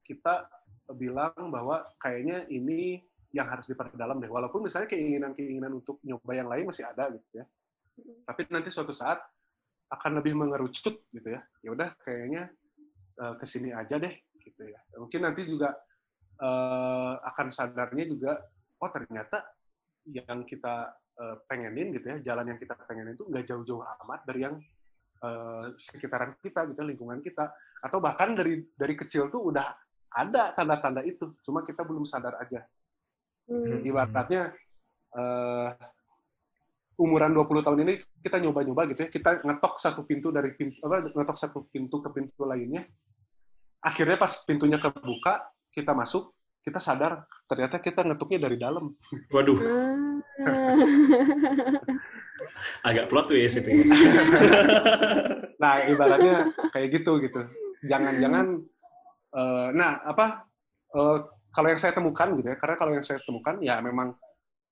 kita bilang bahwa kayaknya ini yang harus diperdalam deh. Walaupun misalnya keinginan-keinginan untuk nyoba yang lain masih ada gitu ya. Tapi nanti suatu saat akan lebih mengerucut gitu ya. Ya udah kayaknya eh, ke sini aja deh gitu ya. Mungkin nanti juga eh, akan sadarnya juga oh ternyata yang kita eh, pengenin gitu ya, jalan yang kita pengenin itu nggak jauh-jauh amat dari yang eh, sekitaran kita gitu, lingkungan kita, atau bahkan dari dari kecil tuh udah ada tanda-tanda itu, cuma kita belum sadar aja. Mm. Ibaratnya eh, umuran 20 tahun ini kita nyoba-nyoba gitu ya, kita ngetok satu pintu dari pintu apa ngetok satu pintu ke pintu lainnya. Akhirnya pas pintunya kebuka, kita masuk, kita sadar ternyata kita ngetuknya dari dalam. Waduh, Ah. agak plot twist itu. ya. Nah, ibaratnya kayak gitu gitu. Jangan-jangan eh, nah, apa eh, kalau yang saya temukan gitu ya, karena kalau yang saya temukan ya memang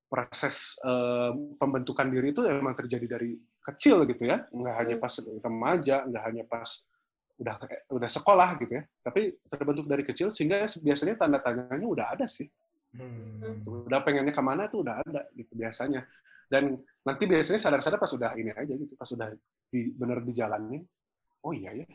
proses eh, pembentukan diri itu memang terjadi dari kecil gitu ya, nggak hanya pas remaja, nggak hanya pas udah udah sekolah gitu ya, tapi terbentuk dari kecil sehingga biasanya tanda tanyanya udah ada sih. Hmm. Udah pengennya ke mana tuh udah ada gitu biasanya. Dan nanti biasanya sadar-sadar pas udah ini aja gitu pas udah di, bener dijalanin oh iya ya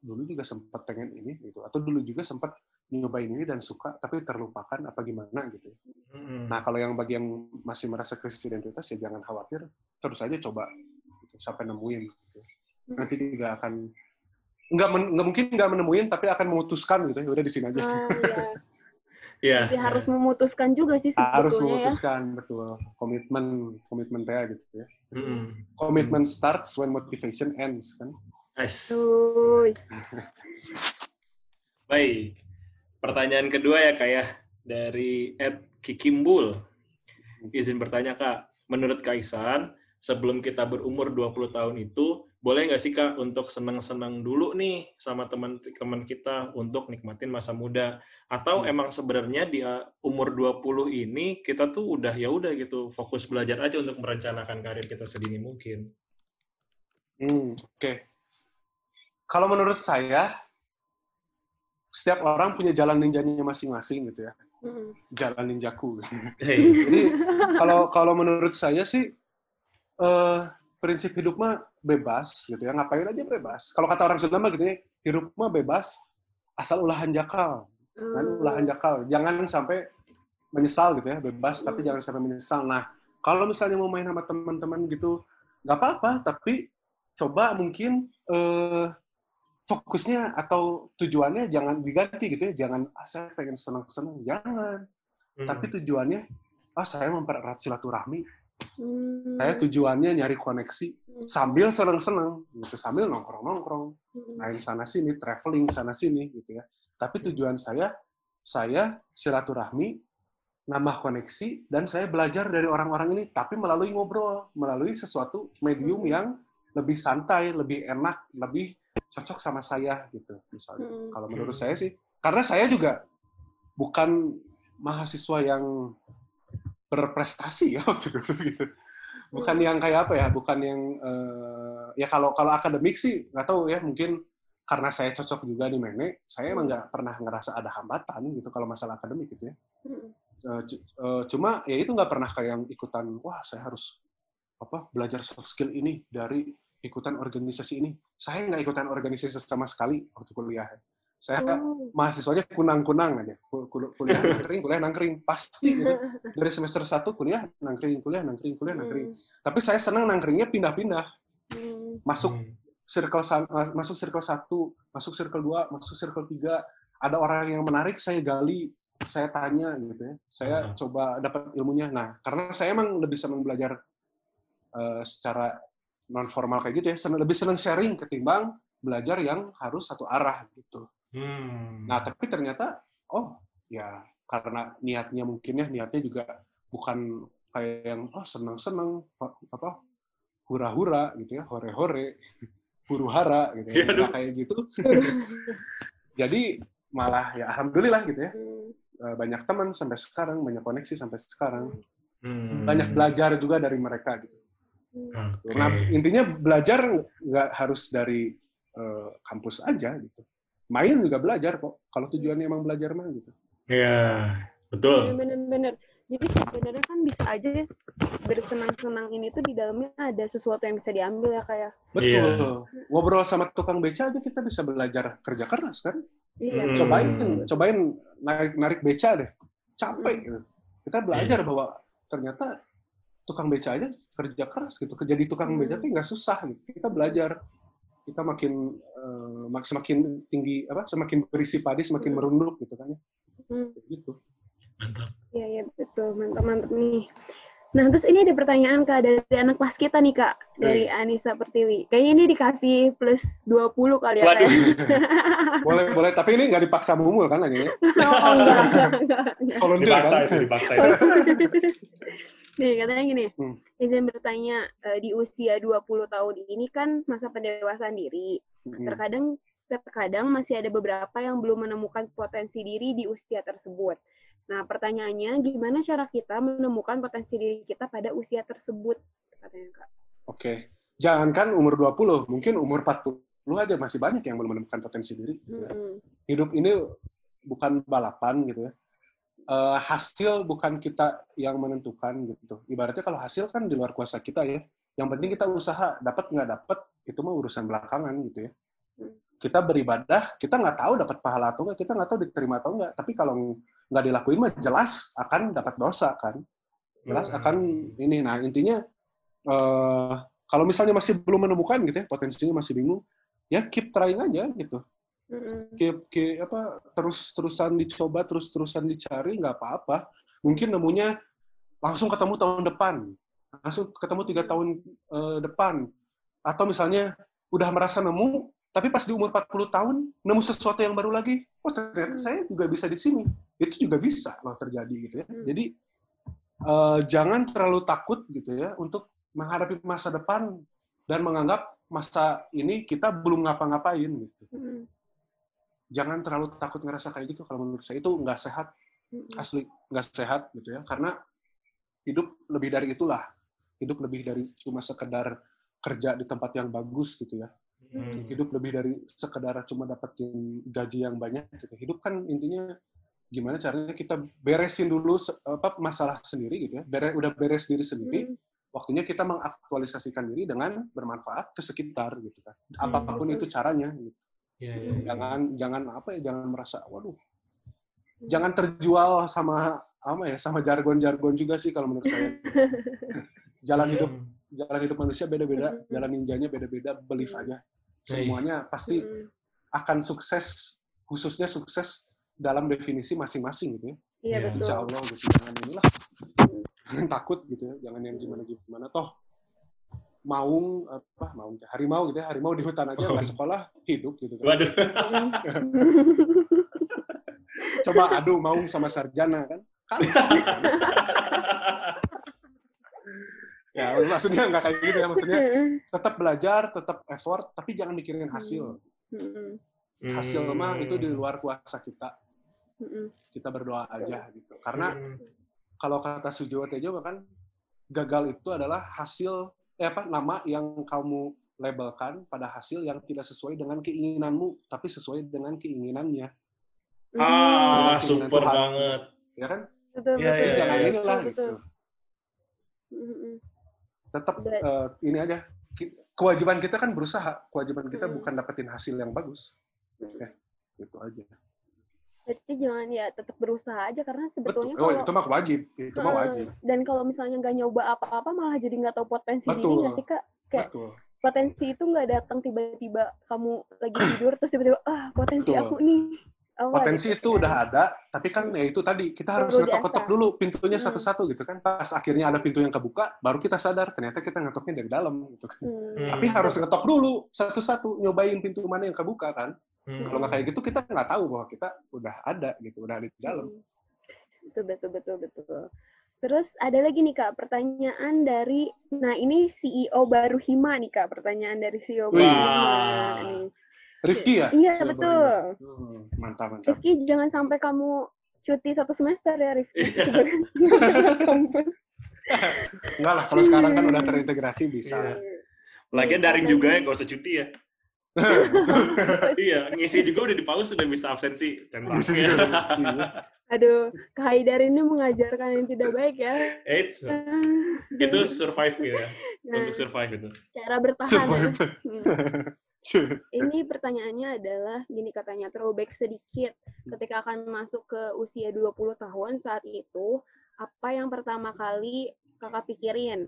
dulu juga sempat pengen ini gitu. Atau dulu juga sempat nyobain ini dan suka tapi terlupakan apa gimana gitu Hmm. nah kalau yang bagi yang masih merasa krisis identitas ya jangan khawatir terus aja coba gitu, sampai nemuin gitu. nanti juga akan nggak men- nggak mungkin nggak menemuin tapi akan memutuskan gitu ya udah di sini aja Ah, iya. Iya. Jadi harus memutuskan juga sih harus sebetulnya ya. memutuskan betul komitmen komitmen teh gitu ya Hmm. Commitment starts when motivation ends kan. Nice. Baik. Pertanyaan kedua ya Kak ya dari Ed Kikimbul. Izin bertanya Kak, menurut Kaisan, sebelum kita berumur 20 tahun itu, boleh nggak sih Kak untuk senang-senang dulu nih sama teman-teman kita untuk nikmatin masa muda? Atau hmm. emang sebenarnya di uh, umur 20 ini kita tuh udah ya udah gitu, fokus belajar aja untuk merencanakan karir kita sedini mungkin. Hmm, oke. Okay. Kalau menurut saya, setiap orang punya jalan ninjanya masing-masing gitu ya. Hmm. Jalan ninjaku. Hey. Jadi kalau kalau menurut saya sih uh, prinsip hidup mah bebas gitu ya ngapain aja bebas kalau kata orang Sunda mah gitu ya hidup mah bebas asal ulahan jakal kan ulahan jakal jangan sampai menyesal gitu ya bebas tapi jangan sampai menyesal nah kalau misalnya mau main sama teman-teman gitu nggak apa-apa tapi coba mungkin eh, fokusnya atau tujuannya jangan diganti gitu ya jangan ah, saya pengen senang-senang jangan hmm. tapi tujuannya ah saya mempererat silaturahmi Hmm. Saya tujuannya nyari koneksi hmm. sambil seneng-seneng, gitu sambil nongkrong-nongkrong, hmm. main sana sini, traveling sana sini, gitu ya. Tapi tujuan saya, saya silaturahmi, nambah koneksi, dan saya belajar dari orang-orang ini, tapi melalui ngobrol, melalui sesuatu medium hmm. yang lebih santai, lebih enak, lebih cocok sama saya, gitu. Misalnya, hmm. kalau menurut saya sih, karena saya juga bukan mahasiswa yang berprestasi ya waktu dulu gitu. Bukan yang kayak apa ya, bukan yang uh, ya kalau kalau akademik sih nggak tahu ya mungkin karena saya cocok juga di Mene, saya emang nggak pernah ngerasa ada hambatan gitu kalau masalah akademik gitu ya. Uh, uh, cuma ya itu nggak pernah kayak yang ikutan, wah saya harus apa belajar soft skill ini dari ikutan organisasi ini. Saya nggak ikutan organisasi sama sekali waktu kuliah. Saya oh. mahasiswanya kunang-kunang aja. Kuliah nangkring, kuliah nangkring. Pasti gitu. Dari semester satu kuliah nangkring, kuliah nangkring, kuliah nangkring. Hmm. Tapi saya senang nangkringnya pindah-pindah. Hmm. Masuk hmm. circle masuk circle satu, masuk circle dua, masuk circle tiga. Ada orang yang menarik, saya gali, saya tanya gitu ya. Saya uh coba dapat ilmunya. Nah, karena saya emang lebih senang belajar uh, secara non formal kayak gitu ya. Senang, lebih senang sharing ketimbang belajar yang harus satu arah gitu. Hmm. Nah, tapi ternyata, oh ya karena niatnya mungkin ya, niatnya juga bukan kayak yang, oh senang-senang, apa, hura-hura gitu ya, hore-hore, huru-hara gitu ya, ya kayak gitu. Jadi malah ya alhamdulillah gitu ya, hmm. banyak teman sampai sekarang, banyak koneksi sampai sekarang, hmm. banyak belajar juga dari mereka gitu. Okay. Nah intinya belajar nggak harus dari uh, kampus aja gitu main juga belajar kok. Kalau tujuannya emang belajar mah gitu. Iya, betul. Bener-bener. Jadi sebenarnya kan bisa aja ya, bersenang-senang ini tuh di dalamnya ada sesuatu yang bisa diambil ya kayak. Ya. Betul. Iya. Ngobrol sama tukang beca aja kita bisa belajar kerja keras kan. Iya. Hmm. Cobain, cobain narik narik beca deh. Capek hmm. gitu. Kita belajar iya. bahwa ternyata tukang beca aja kerja keras gitu. Jadi tukang hmm. beca tuh nggak susah gitu. Kita belajar kita makin uh, semakin tinggi apa semakin berisi padi semakin hmm. merunduk gitu kan ya hmm. gitu mantap iya iya betul mantap mantap nih nah terus ini ada pertanyaan kak dari anak kelas kita nih kak dari hey. Anissa Pertiwi kayaknya ini dikasih plus 20 kali ya kak boleh boleh tapi ini nggak dipaksa mumul kan lagi ya oh enggak enggak, enggak. dipaksa kan? itu dipaksa itu. Nih, katanya gini, hmm. izin bertanya, uh, di usia 20 tahun ini kan masa pendewasaan diri. Hmm. Terkadang terkadang masih ada beberapa yang belum menemukan potensi diri di usia tersebut. Nah, pertanyaannya, gimana cara kita menemukan potensi diri kita pada usia tersebut? Katanya, Kak. Oke. Jangankan umur 20, mungkin umur 40 aja masih banyak yang belum menemukan potensi diri. Gitu ya. hmm. Hidup ini bukan balapan gitu ya uh, hasil bukan kita yang menentukan gitu. Ibaratnya kalau hasil kan di luar kuasa kita ya. Yang penting kita usaha, dapat nggak dapat itu mah urusan belakangan gitu ya. Kita beribadah, kita nggak tahu dapat pahala atau nggak, kita nggak tahu diterima atau nggak. Tapi kalau nggak dilakuin mah jelas akan dapat dosa kan. Jelas hmm. akan ini. Nah intinya uh, kalau misalnya masih belum menemukan gitu ya, potensinya masih bingung, ya keep trying aja gitu Kayak, kayak apa terus terusan dicoba terus terusan dicari nggak apa-apa. Mungkin nemunya langsung ketemu tahun depan. Langsung ketemu tiga tahun uh, depan. Atau misalnya udah merasa nemu tapi pas di umur 40 tahun nemu sesuatu yang baru lagi. Oh ternyata saya juga bisa di sini. Itu juga bisa loh terjadi gitu ya. Hmm. jadi eh, jangan terlalu takut gitu ya untuk menghadapi masa depan dan menganggap masa ini kita belum ngapa-ngapain gitu. Jangan terlalu takut ngerasa kayak gitu. Kalau menurut saya itu nggak sehat. Asli nggak sehat gitu ya. Karena hidup lebih dari itulah. Hidup lebih dari cuma sekedar kerja di tempat yang bagus gitu ya. Hmm. hidup lebih dari sekedar cuma dapetin gaji yang banyak gitu. Hidup kan intinya gimana caranya kita beresin dulu apa masalah sendiri gitu ya. Bere- udah beres diri sendiri mm, waktunya kita mengaktualisasikan diri dengan bermanfaat ke sekitar gitu kan. Hmm. apa pun itu caranya gitu. Iya, iya, iya. jangan jangan apa ya jangan merasa waduh jangan terjual sama apa ya sama jargon-jargon juga sih kalau menurut saya jalan hidup Hmm. jalan hidup manusia beda-beda Mhm. jalan ninjanya beda-beda belief Mhm. aja Iya. semuanya pasti akan sukses khususnya sukses dalam definisi masing-masing gitu ya Iya betul. insya Allah gitu jangan inilah jangan takut gitu ya jangan yang gimana gimana toh maung apa maung harimau gitu ya harimau di hutan aja nggak sekolah hidup gitu kan. Waduh. coba adu maung sama sarjana kan. Ya maksudnya nggak kayak gitu ya maksudnya tetap belajar tetap effort tapi jangan mikirin hasil. Mm, hasil mah itu di luar kuasa kita. Mm, kita berdoa aja gitu. Karena Hmm. kalau kata Sujiwo Tejo kan gagal itu adalah hasil eh apa nama yang kamu labelkan pada hasil yang tidak sesuai dengan keinginanmu tapi sesuai dengan keinginannya. Ah, Keinginan super Tuhan. banget. ya kan betul, Iya, iya, jangan iya. inilah betul, gitu betul. Tetap Ber- eh, ini aja kewajiban kita kan berusaha kewajiban kita Hmm. bukan dapetin hasil yang bagus ya itu aja Berarti jangan ya tetap berusaha aja karena betul. Sebetulnya oh kalau itu mah wajib. Itu mah wajib. Dan kalau misalnya nggak nyoba apa-apa malah jadi nggak tahu potensi diri Betul. nggak sih kak? Kayak betul. potensi itu nggak datang tiba-tiba kamu lagi tidur terus tiba-tiba ah potensi Betul. aku nih. Oh, potensi itu kan. udah ada tapi kan ya itu tadi kita harus ngetok-ngetok dulu pintunya Hmm. satu-satu gitu kan. Pas akhirnya ada pintu yang kebuka baru kita sadar ternyata kita ngetoknya dari dalam gitu kan. Hmm. tapi harus ngetok dulu satu-satu nyobain pintu mana yang kebuka kan Hmm. kalau nggak kayak gitu kita nggak tahu bahwa kita udah ada gitu udah ada di dalam Hmm. Betul, betul, betul, betul. Terus ada lagi nih Kak, pertanyaan dari, nah ini CEO baru Hima nih Kak, pertanyaan dari CEO baru. Hima. Nih. Rifki ya Iya, Saya betul. Hmm, mantap mantap Rifki, jangan sampai kamu cuti satu semester ya Rifki. Iya. Enggak lah kalau sekarang kan udah terintegrasi bisa Iya. Lagian daring juga ya, nggak usah cuti ya. iya, ngisi juga udah di pause udah bisa absensi. Tembak. Ngisi juga. Iya. Aduh, Kak Haidar ini mengajarkan yang tidak baik ya. Eits, itu survive ya, Nah, untuk survive itu. cara bertahan ya. Survive. Hmm. Ini pertanyaannya adalah gini katanya throwback sedikit ketika akan masuk ke usia 20 tahun saat itu apa yang pertama kali kakak pikirin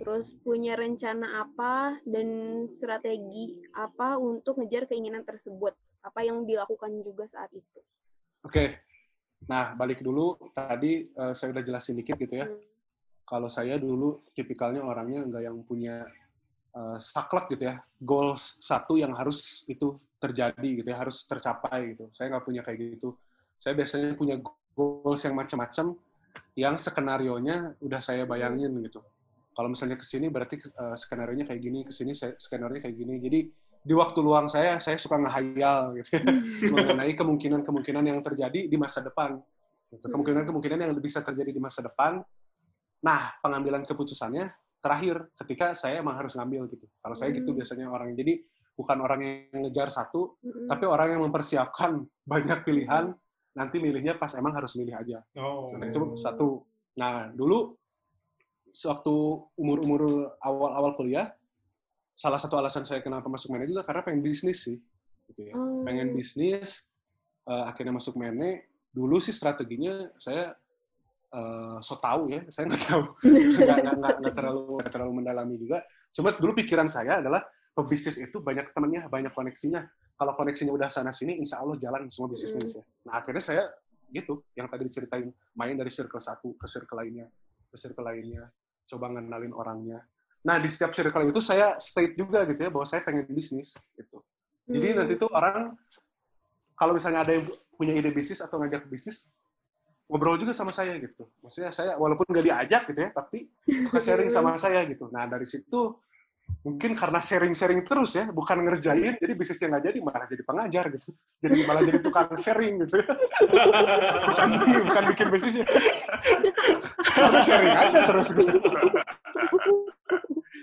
terus punya rencana apa dan strategi apa untuk ngejar keinginan tersebut apa yang dilakukan juga saat itu Oke. Nah, balik dulu tadi eh, saya udah jelasin dikit gitu ya. Hmm. Kalau saya dulu tipikalnya orangnya nggak yang punya eh, saklek gitu ya, goals satu yang harus itu terjadi gitu ya, harus tercapai gitu. Saya nggak punya kayak gitu. Saya biasanya punya goals yang macam-macam yang skenario-nya udah saya bayangin gitu. Kalau misalnya ke sini berarti eh, skenario-nya kayak gini, ke sini skenario-nya kayak gini. Jadi di waktu luang saya saya suka ngehayal gitu mengenai kemungkinan-kemungkinan yang terjadi di masa depan. Gitu. Kemungkinan-kemungkinan yang bisa terjadi di masa depan. Nah, pengambilan keputusannya terakhir ketika saya emang harus ngambil gitu. Kalau saya gitu Hmm. biasanya orang. Jadi bukan orang yang ngejar satu, Mm-mm. tapi orang yang mempersiapkan banyak pilihan, nanti milihnya pas emang harus milih aja. Oh. Nah, itu satu. Nah, dulu sewaktu umur-umur awal-awal kuliah, salah satu alasan saya kenapa masuk Mene juga karena pengen bisnis sih. Gitu ya. Oh. Pengen bisnis, eh, akhirnya masuk Mene. Dulu sih strateginya saya eh, so tahu ya, saya nggak tahu, nggak, nggak, nggak, nggak terlalu nggak terlalu mendalami juga. Cuma dulu pikiran saya adalah pebisnis itu banyak temannya, banyak koneksinya. Kalau koneksinya udah sana sini, insya Allah jalan semua bisnisnya. Mm. Nah akhirnya saya gitu, yang tadi diceritain, main dari circle satu ke circle lainnya, ke circle lainnya, coba ngenalin orangnya. Nah di setiap circle itu saya state juga gitu ya bahwa saya pengen bisnis gitu. Jadi Hmm. nanti tuh orang kalau misalnya ada yang punya ide bisnis atau ngajak bisnis, ngobrol juga sama saya gitu. Maksudnya saya walaupun nggak diajak gitu ya, tapi suka sharing sama saya gitu. Nah dari situ mungkin karena sharing-sharing terus ya, bukan ngerjain, jadi bisnisnya nggak jadi malah jadi pengajar gitu. Jadi malah jadi tukang sharing gitu. bukan bukan bikin bisnisnya. Karena sharing aja terus gitu.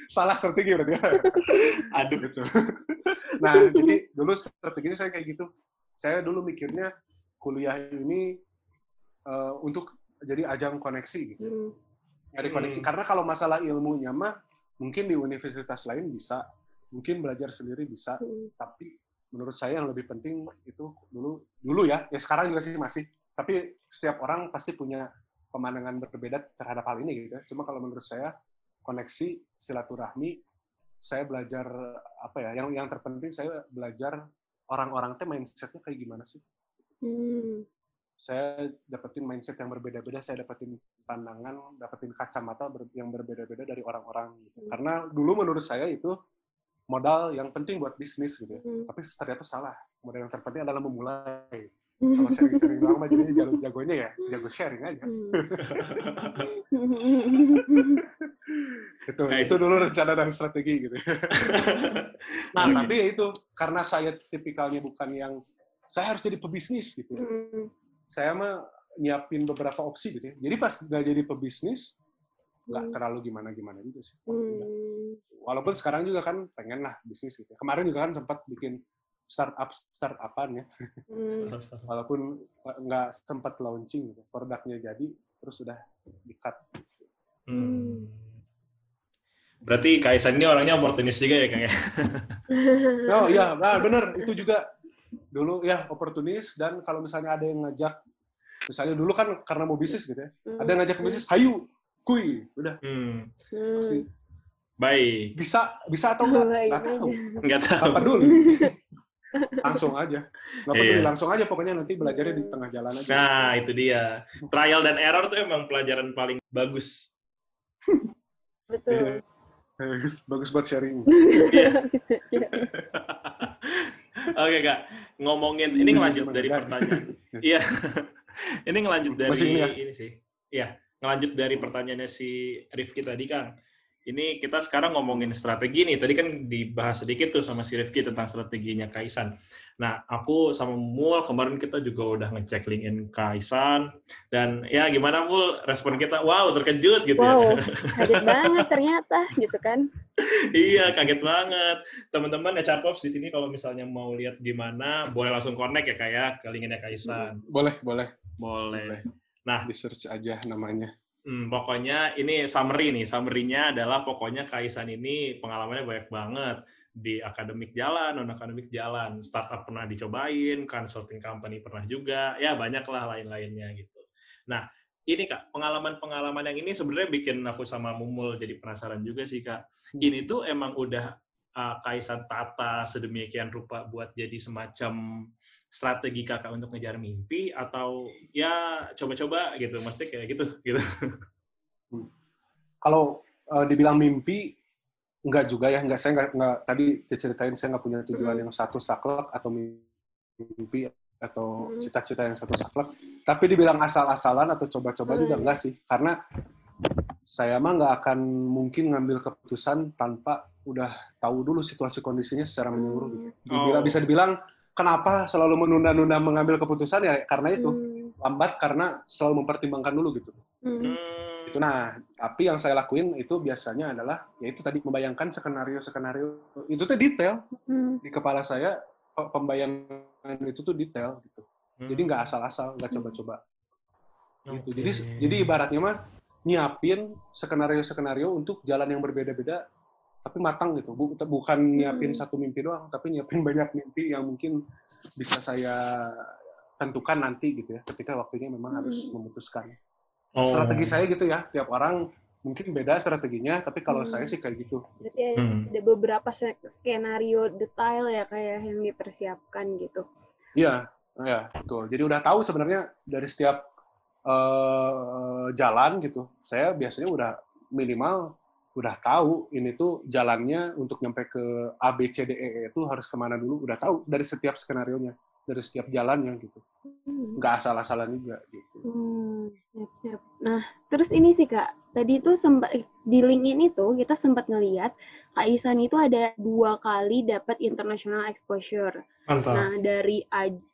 Salah strategi berarti ya. Aduh. gitu. Nah, jadi dulu strateginya saya kayak gitu. Saya dulu mikirnya kuliah ini uh, untuk jadi ajang koneksi gitu. Hmm. Nyari koneksi. Hmm. Karena kalau masalah ilmunya mah mungkin di universitas lain bisa, mungkin belajar sendiri bisa, Hmm. tapi menurut saya yang lebih penting itu dulu dulu ya, ya sekarang juga sih masih. Tapi setiap orang pasti punya pemandangan berbeda terhadap hal ini gitu ya. Cuma kalau menurut saya koneksi silaturahmi saya belajar apa ya yang yang terpenting saya belajar orang-orang teh mindsetnya kayak gimana sih Hmm. saya dapetin mindset yang berbeda-beda saya dapetin pandangan dapetin kacamata ber- yang berbeda-beda dari orang-orang gitu. Hmm. karena dulu menurut saya itu modal yang penting buat bisnis gitu ya Hmm. tapi ternyata salah modal yang terpenting adalah memulai Hmm. kalau sharing-sharing doang mah jadinya jago jagonya ya jago sharing aja Hmm. itu Nah, itu dulu rencana dan strategi gitu Nah, tapi ya itu karena saya tipikalnya bukan yang saya harus jadi pebisnis gitu. ya. Hmm. Saya mah nyiapin beberapa opsi gitu ya. Jadi pas nggak jadi pebisnis, nggak Hmm. terlalu gimana-gimana juga sih. Hmm. Walaupun sekarang juga kan pengen lah bisnis gitu. ya. Kemarin juga kan sempat bikin startup startupan ya. Hmm. Walaupun nggak sempat launching gitu. Produknya jadi, terus udah di-cut. Hmm. Berarti Kaisan ini orangnya oportunis juga ya, Kang ya? Oh iya, nah, bener. Itu juga dulu ya oportunis dan kalau misalnya ada yang ngajak, misalnya dulu kan karena mau bisnis gitu ya, ada yang ngajak bisnis, hayu, kuy, udah Hmm. Hmm. pasti Baik. bisa bisa atau enggak Baik nggak tahu Nggak tahu. apa dulu langsung aja nggak peduli Iya. langsung aja pokoknya nanti belajarnya di tengah jalan aja Nah, itu dia. Trial dan error tuh emang pelajaran paling bagus. Betul. bagus bagus buat sharing Oke, Kak. Ngomongin, ini ngelanjut Masih dari pertanyaan. Iya. ini ngelanjut dari Masih ini ya? ini sih. Iya, ngelanjut dari pertanyaannya si Rifki tadi, Kang. Ini kita sekarang ngomongin strategi nih. Tadi kan dibahas sedikit tuh sama si Rifki tentang strateginya Kaisan. Nah, aku sama Mul kemarin kita juga udah ngecek LinkedIn Kaisan. Dan ya gimana Mul respon kita? Wow, terkejut gitu Wow, ya. kaget banget ternyata gitu kan. iya, kaget banget. Teman-teman ya Charpops di sini kalau misalnya mau lihat gimana, boleh langsung connect ya kayak ke LinkedIn Kaisan. boleh boleh Boleh. boleh Nah. di search aja namanya Hmm, pokoknya ini summary nih. Summary-nya adalah pokoknya Kaisan ini pengalamannya banyak banget di akademik jalan, non akademik jalan, startup pernah dicobain, consulting company pernah juga, ya banyak lah lain-lainnya gitu. Nah, ini Kak, pengalaman-pengalaman yang ini sebenarnya bikin aku sama Mumul jadi penasaran juga sih Kak. Ini tuh emang udah uh, Kaisan tata sedemikian rupa buat jadi semacam strategi kakak untuk ngejar mimpi atau ya coba-coba gitu, maksudnya kayak gitu gitu. kalau eh, dibilang mimpi enggak juga ya enggak saya enggak, enggak tadi diceritain saya nggak punya tujuan yang satu saklek atau mimpi atau Hmm. cita-cita yang satu saklek tapi dibilang asal-asalan atau coba-coba juga Hmm. enggak sih karena saya mah nggak akan mungkin ngambil keputusan tanpa udah tahu dulu situasi kondisinya secara menyeluruh gitu. Dibilang, Oh. bisa dibilang kenapa selalu menunda-nunda mengambil keputusan ya karena itu Hmm. lambat karena selalu mempertimbangkan dulu gitu. Hmm. Hmm. Itu nah, tapi yang saya lakuin itu biasanya adalah yaitu tadi membayangkan skenario-skenario itu tuh detail Hmm. di kepala saya pe- pembayangan itu tuh detail gitu. Jadi nggak asal-asal, nggak coba-coba. Gitu. Jadi jadi ibaratnya mah nyiapin skenario-skenario untuk jalan yang berbeda-beda tapi matang gitu. Bu- bukan nyiapin Hmm. satu mimpi doang, tapi nyiapin banyak mimpi yang mungkin bisa saya tentukan nanti gitu ya ketika waktunya memang harus Hmm. memutuskan. Oh. Strategi saya gitu ya, tiap orang mungkin beda strateginya, tapi kalau Hmm. saya sih kayak gitu. Berarti ada- Hmm. ada beberapa se- skenario detail ya kayak yang dipersiapkan gitu. Iya, ya betul. Jadi udah tahu sebenarnya dari setiap eh, jalan gitu, saya biasanya udah minimal udah tahu ini tuh jalannya untuk nyampe ke A B C D E E itu harus ke mana dulu, udah tahu dari setiap skenario nya, dari setiap jalannya gitu. Hmm. Nggak asal-asalan juga gitu. Hmm, siap, siap. Nah, terus ini sih Kak, tadi itu sempat di LinkedIn itu kita sempat ngeliat Kak Isan itu ada dua kali dapat international exposure. Mantap. Nah, dari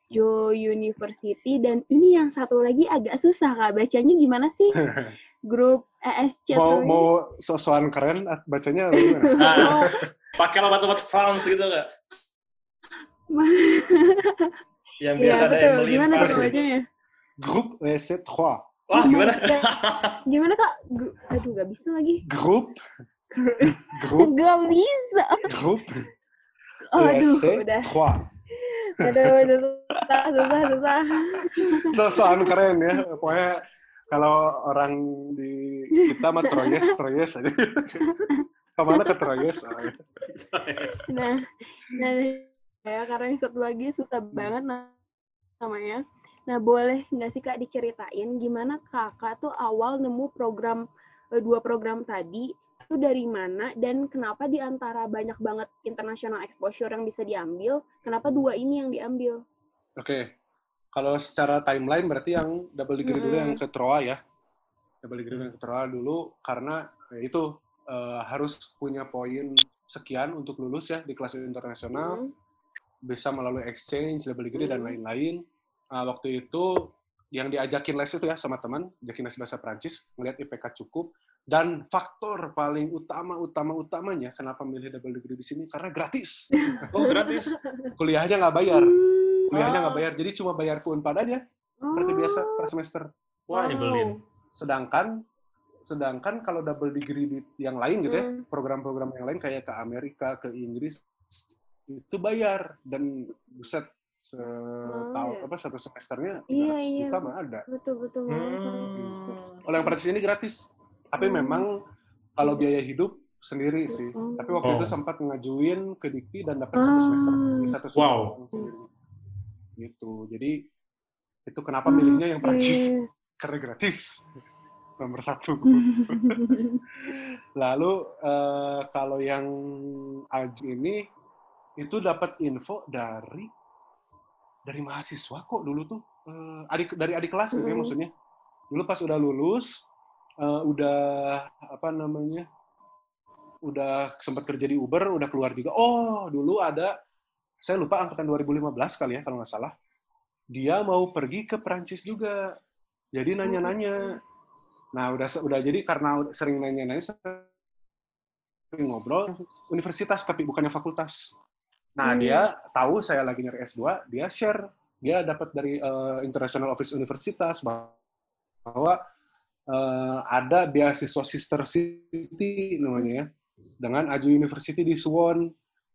Ajo University dan ini yang satu lagi agak susah Kak bacanya gimana sih? Grup ESC mau ini. mau sosokan keren bacanya? Nah, pakai obat-obat France gitu nggak? Yang biasa Iya, ada yang. Gimana tuh Kak bacanya? Grup EC3. Wah, gimana? Gimana Kak? Gu- Aduh, gak bisa lagi. Grup grup Gak bisa. grup Oh, aduh, udah. EC3. Aduh, susah, susah, susah. Sosokan keren ya. Pokoknya kalau orang di kita mah Troyes, Troyes aja. Ke mana ke Troyes? Nah, nah ya karena yang satu lagi susah banget namanya. Nah, boleh nggak sih Kak diceritain gimana Kakak tuh awal nemu program eh, dua program tadi itu dari mana dan kenapa di antara banyak banget international exposure yang bisa diambil, kenapa dua ini yang diambil? Oke. Kalau secara timeline berarti yang double degree dulu yang Mm-mm. ke Troa ya. Double degree yang ke Troa dulu karena ya itu eh, harus punya poin sekian untuk lulus ya di kelas internasional, Hmm, bisa melalui exchange, double degree dan Mm. lain-lain. Ah, waktu itu yang diajakin les itu ya sama teman, ajakin les bahasa Prancis, ngelihat IPK cukup dan faktor paling utama utama utamanya kenapa milih double degree di sini karena gratis. Oh, gratis. Kuliahnya nggak bayar. Hmm, Kuliahnya nggak Ah. bayar, jadi cuma bayar ke Unpad aja seperti biasa oh, per semester. Wah, nyebelin. Sedangkan sedangkan kalau double degree di yang lain gitu ya, Hmm. program-program yang lain kayak ke Amerika, ke Inggris itu bayar dan buset setahun iya. apa satu semesternya 300 Iya, iya. juta mah ada. betul betul. Hmm. Kalau yang Prancis ini gratis. Tapi Hmm. memang kalau biaya hidup sendiri sih. Hmm. Tapi waktu Oh. itu sempat ngajuin ke Dikti dan dapat satu semester. Jadi satu semester Wow. Gitu. Jadi itu kenapa milihnya yang Prancis Oke. karena gratis. Nomor satu. Hmm. Lalu eh, kalau yang Aju ini itu dapat info dari dari mahasiswa kok dulu tuh Eh, adik dari adik kelas gitu ya maksudnya. Dulu pas udah lulus eh, udah apa namanya udah sempat kerja di Uber udah keluar juga. Oh dulu ada saya lupa angkatan 2015 kali ya kalau nggak salah. Dia mau pergi ke Prancis juga. Jadi nanya-nanya. Nah, udah udah jadi karena sering nanya-nanya sering ngobrol universitas tapi bukannya fakultas. Nah, Hmm. dia tahu saya lagi nyari S2, dia share, dia dapat dari eh, International Office Universitas bahwa eh, ada beasiswa Sister City namanya ya, dengan Aju University di Suwon.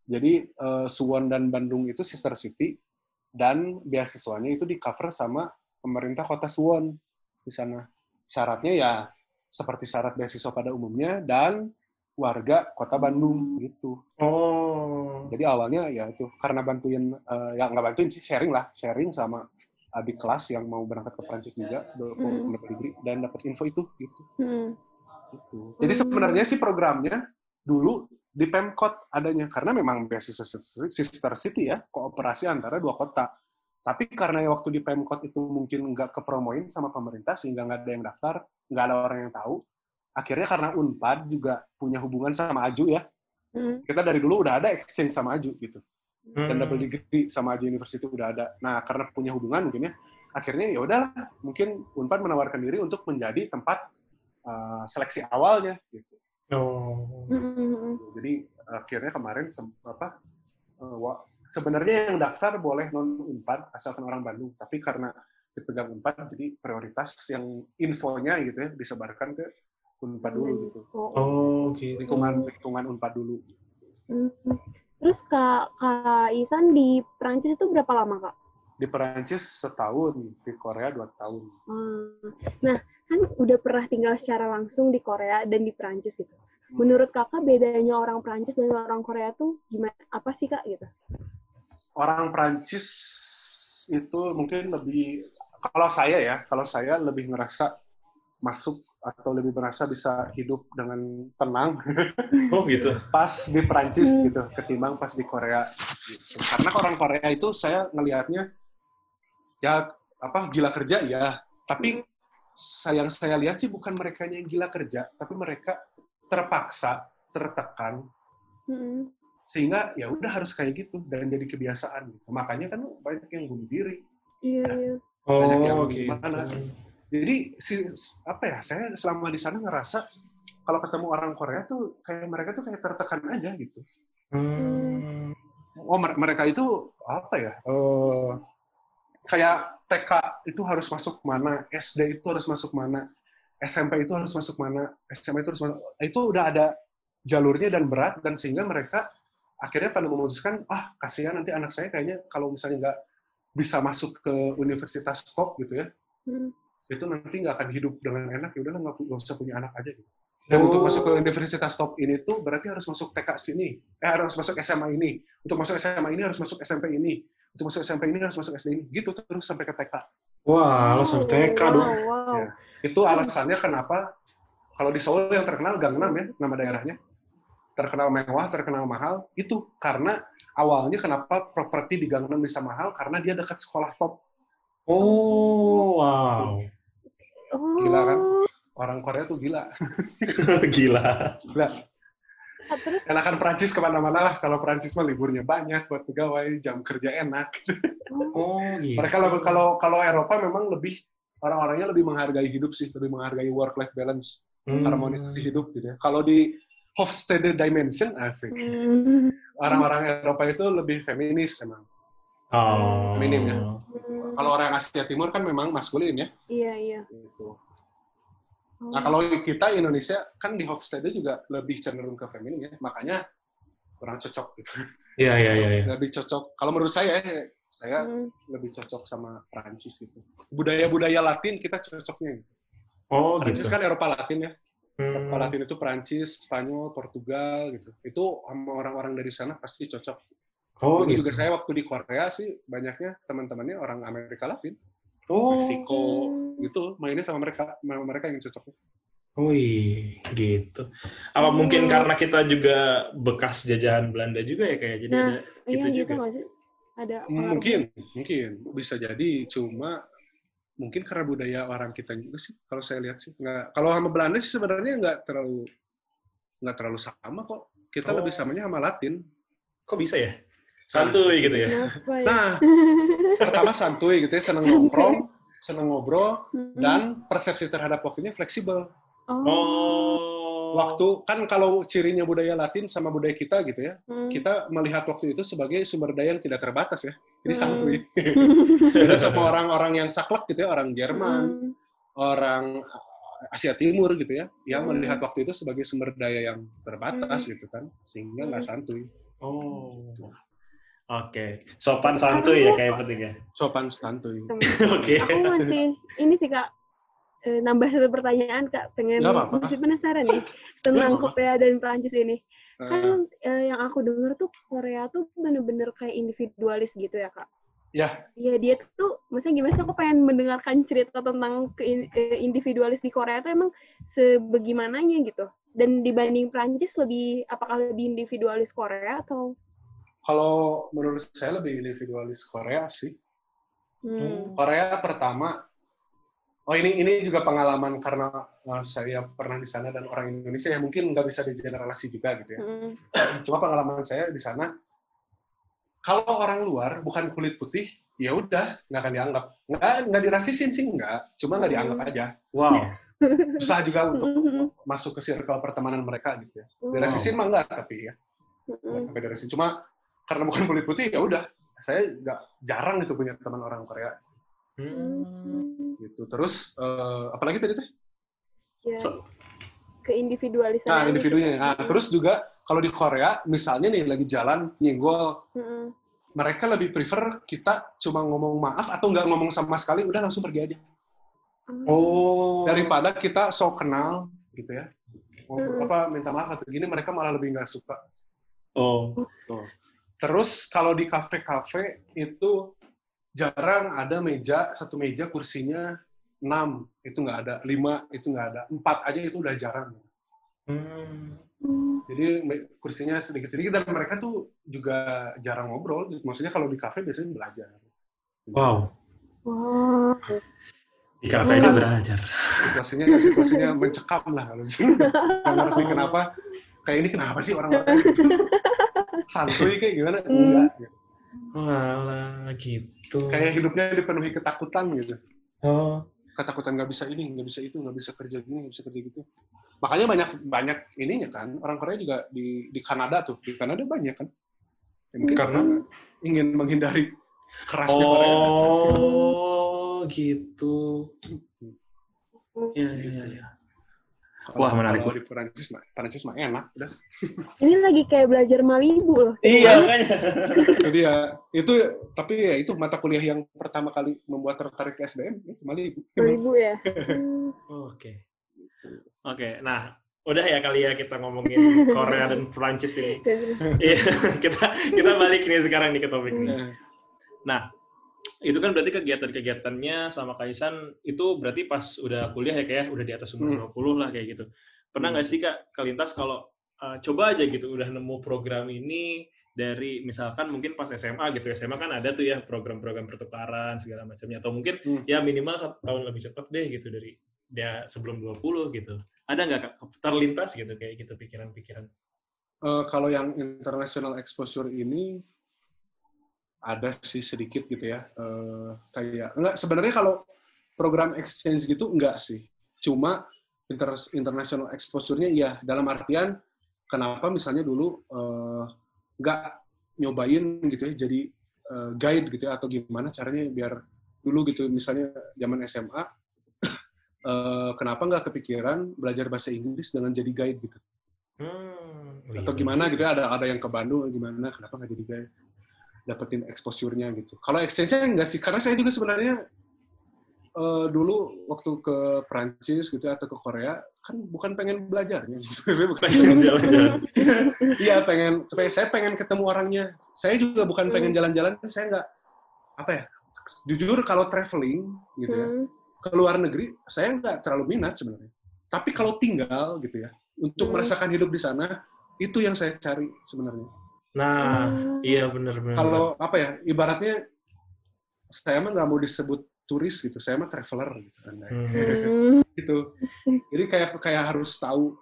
Jadi eh, Suwon dan Bandung itu Sister City dan beasiswanya itu di cover sama pemerintah kota Suwon di sana. Syaratnya ya seperti syarat beasiswa pada umumnya dan warga kota Bandung gitu. Oh. Jadi awalnya ya itu karena bantuin eh, ya nggak bantuin sih sharing lah, sharing sama adik kelas yang mau berangkat ke Prancis juga Hmm. dapat degree dan dapat info itu gitu. Hmm. gitu. Jadi sebenarnya sih programnya dulu di Pemkot adanya karena memang beasiswa sister city ya, kooperasi antara dua kota. Tapi karena waktu di Pemkot itu mungkin nggak kepromoin sama pemerintah sehingga nggak ada yang daftar, nggak ada orang yang tahu. Akhirnya karena Unpad juga punya hubungan sama Aju ya, Hmm. kita dari dulu udah ada exchange sama Aju gitu dan Hmm. double degree sama Aju University udah ada. Nah, karena punya hubungan mungkin ya, akhirnya ya udahlah, mungkin Unpad menawarkan diri untuk menjadi tempat uh, seleksi awalnya gitu. Oh. Hmm. Jadi akhirnya kemarin apa uh, sebenarnya yang daftar boleh non Unpad asalkan orang Bandung, tapi karena dipegang Unpad jadi prioritas yang infonya gitu ya disebarkan ke Unpad dulu gitu. Oh. Oh, gitu. Lingkungan lingkungan Unpad dulu. Hmm. Terus Kak, Kak Isan di Prancis itu berapa lama Kak? Di Perancis setahun, di Korea dua tahun. Hmm. Nah, kan udah pernah tinggal secara langsung di Korea dan di Prancis itu. Menurut kakak bedanya orang Prancis dan orang Korea tuh gimana? Apa sih kak gitu? orang Prancis itu mungkin lebih kalau saya ya kalau saya lebih ngerasa masuk atau lebih merasa bisa hidup dengan tenang Oh, gitu. pas di Prancis Hmm. gitu ketimbang pas di Korea gitu. karena orang Korea itu saya ngelihatnya ya apa gila kerja ya Tapi sayang saya lihat sih bukan mereka yang gila kerja, tapi mereka terpaksa, tertekan, Mm-mm. sehingga ya udah harus kayak gitu dan jadi kebiasaan. gitu. Makanya kan banyak yang bunuh diri. Iya, iya. Banyak yang Oh, gimana. gitu. Jadi si apa ya? Saya selama di sana ngerasa kalau ketemu orang Korea tuh kayak mereka tuh kayak tertekan aja gitu. Hmm. Oh mer- mereka itu apa ya? eh, kayak TK itu harus masuk mana, SD itu harus masuk mana, SMP itu harus masuk mana, SMA itu harus masuk. Itu udah ada jalurnya dan berat dan sehingga mereka akhirnya pada memutuskan ah kasihan nanti anak saya kayaknya kalau misalnya nggak bisa masuk ke universitas top gitu ya Mm. Itu nanti nggak akan hidup dengan enak ya udah nggak usah punya anak aja gitu. Dan Oh. untuk masuk ke universitas top ini tuh berarti harus masuk TK sini, eh harus masuk SMA ini. Untuk masuk SMA ini harus masuk SMP ini. Untuk masuk SMP ini harus masuk SD ini. Gitu terus sampai ke TK. Wah, lo sampai TK dong. Wow, wow. Ya. Itu alasannya kenapa kalau di Seoul yang terkenal Gangnam ya nama daerahnya terkenal mewah, terkenal mahal itu karena awalnya kenapa properti di Gangnam bisa mahal karena dia dekat sekolah top. Oh, wow. Oh. Gila kan? Orang Korea tuh gila. Gila. Gila. Ah, Terus enakan Prancis ke mana-mana lah. Kalau Prancis mah liburnya banyak buat pegawai, jam kerja enak. oh, Oh, gitu. Mereka lebih kalau kalau Eropa memang lebih orang-orangnya lebih menghargai hidup sih, lebih menghargai work life balance, Hmm. harmonisasi hidup gitu ya. Kalau di Hofstede Dimension asik. mm, Orang-orang Eropa itu lebih feminis emang. Oh. Minim ya. Kalau orang Asia Timur kan memang maskulin ya. iya iya. Gitu. Nah kalau kita Indonesia kan di Hofstede juga lebih cenderung ke feminin ya. Makanya kurang cocok gitu. Iya, iya, iya. iya. Lebih cocok. Kalau menurut saya, saya Mm, lebih cocok sama Prancis gitu. Budaya-budaya Latin kita cocoknya. gitu. Oh, Prancis gitu. kan Eropa Latin ya. Hmm. Eropa Latin itu Prancis, Spanyol, Portugal gitu. Itu sama orang-orang dari sana pasti cocok. Oh, Dulu gitu. juga saya waktu di Korea sih banyaknya teman-temannya orang Amerika Latin, Oh, Meksiko gitu. Mainnya sama mereka, sama mereka yang cocok. wih, gitu. Apa Oh. mungkin karena kita juga bekas jajahan Belanda juga ya kayak jadi Nah, ada iya gitu gitu juga. Ada. Hmm, Mungkin, mungkin bisa jadi. Cuma mungkin karena budaya orang kita juga sih. Kalau saya lihat sih, nggak. Kalau sama Belanda sih sebenarnya nggak terlalu nggak terlalu sama kok. Kita Oh. lebih samanya sama Latin. Kok bisa ya? Santuy gitu ya. Ya? Nah, pertama santuy gitu ya, seneng nongkrong, seneng ngobrol, Mm, dan persepsi terhadap waktunya fleksibel. oh. Oh. Waktu kan kalau cirinya budaya Latin sama budaya kita gitu ya, Mm. kita melihat waktu itu sebagai sumber daya yang tidak terbatas ya. Jadi Hmm. santuy. Beda sama orang-orang yang saklek gitu ya, orang Jerman, Mm, orang Asia Timur gitu ya, yang Hmm. melihat waktu itu sebagai sumber daya yang terbatas gitu kan, sehingga nggak santuy. Oh. Oke. Sopan santuy ya kayak penting ya. Sopan santuy. Oke. Aku masih ini sih kak eh, nambah satu pertanyaan kak pengen Nggak apa-apa. masih penasaran nih tentang. Korea dan Prancis ini Eh, kan eh, yang aku dengar tuh Korea tuh bener-bener kayak individualis gitu ya kak Ya. Iya dia tuh, maksudnya gimana sih aku pengen mendengarkan cerita tentang ke, eh, individualis di Korea tuh emang sebagaimananya gitu. Dan dibanding Prancis lebih, apakah lebih individualis Korea atau? Kalau menurut saya lebih individualis Korea sih. Hmm. Korea pertama, oh ini ini juga pengalaman karena uh, saya pernah di sana dan orang Indonesia yang mungkin nggak bisa digeneralisasi juga gitu ya. Hmm. Cuma pengalaman saya di sana, kalau orang luar bukan kulit putih, ya udah nggak akan dianggap. Nggak nggak dirasisin sih nggak, cuma nggak dianggap aja. Wow. Susah juga untuk Hmm. masuk ke circle pertemanan mereka gitu ya. Hmm. Dirasisin mah nggak tapi ya, Hmm. nggak sampai dirasisin. Cuma karena bukan kulit putih ya udah, saya nggak jarang itu punya teman orang Korea Hmm. gitu. Terus eh, apalagi tadi teh? Ya, So- keindividualisan. Nah, individunya. Nah, terus juga kalau di Korea, misalnya nih lagi jalan nyenggol, Hmm. mereka lebih prefer kita cuma ngomong maaf atau nggak ngomong sama sekali, udah langsung pergi aja. Oh. Daripada kita so kenal, gitu ya. Ngomong Hmm. apa minta maaf atau gini, mereka malah lebih nggak suka. Oh. Terus kalau di kafe-kafe itu jarang ada meja, satu meja kursinya 6, itu nggak ada. 5, itu nggak ada. 4 aja itu udah jarang. Hmm. Jadi kursinya sedikit-sedikit dan mereka tuh juga jarang ngobrol. Maksudnya kalau di kafe biasanya belajar. Wow. Iya, Fedi kan belajar. situasinya situasinya mencekam lah nggak ngerti kenapa kayak ini kenapa sih orang-orang santuy kayak gimana Hmm. enggak gitu. Walah, gitu. kayak hidupnya dipenuhi ketakutan gitu Oh, ketakutan nggak bisa ini nggak bisa itu nggak bisa kerja gini nggak bisa kerja gitu makanya banyak banyak ininya kan orang Korea juga di di Kanada tuh di Kanada banyak kan Ya, mungkin Karena? ingin menghindari kerasnya Korea oh gitu. Iya, iya, iya. Kalau- Wah, menarik. kalau di Perancis mah Perancis mah enak udah Ini lagi kayak belajar Malibu loh. Iya, makanya. itu dia itu tapi ya itu mata kuliah yang pertama kali membuat tertarik ke SDM itu Malibu Malibu ya. Hmm. Oke. Oke, nah udah ya kali ya kita ngomongin Korea dan Prancis ini. Iya, kita kita balik nih sekarang nih ke topik ini. Nah, Nah, itu kan berarti kegiatan-kegiatannya sama Kaisan itu berarti pas udah kuliah ya kayak udah di atas umur 20 lah kayak gitu. Pernah nggak sih Kak kelintas kalau uh, coba aja gitu udah nemu program ini dari misalkan mungkin pas SMA gitu SMA kan ada tuh ya program-program pertukaran segala macamnya atau mungkin Hmm. ya minimal satu tahun lebih cepat deh gitu dari dia sebelum 20 gitu. Ada nggak Kak terlintas gitu kayak gitu pikiran-pikiran? eh, kalau yang international exposure ini ada sih sedikit gitu ya Eh, kayak enggak sebenarnya kalau program exchange gitu enggak sih. Cuma inter international exposure-nya iya. Dalam artian kenapa misalnya dulu eh, enggak nyobain gitu ya jadi eh, guide gitu ya atau gimana caranya biar dulu gitu misalnya zaman SMA eh, kenapa nggak kepikiran belajar bahasa Inggris dengan jadi guide gitu? Hmm, atau gimana gitu ya ada ada yang ke Bandung gimana kenapa nggak jadi guide dapetin exposure-nya gitu. Kalau exchange-nya enggak sih karena saya juga sebenarnya eh, dulu waktu ke Prancis gitu ya, atau ke Korea kan bukan pengen belajarnya bukan Pengen jalan-jalan. iya pengen saya pengen ketemu orangnya. Saya juga bukan pengen jalan-jalan saya nggak apa ya jujur kalau traveling gitu ya Hmm. ke luar negeri saya nggak terlalu minat sebenarnya. Tapi kalau tinggal gitu ya untuk Hmm. merasakan hidup di sana itu yang saya cari sebenarnya Nah, Hmm. iya benar-benar. kalau apa ya ibaratnya saya mah nggak mau disebut turis gitu saya mah traveler gitu kan Hmm. Hmm. gitu jadi kayak kayak harus tahu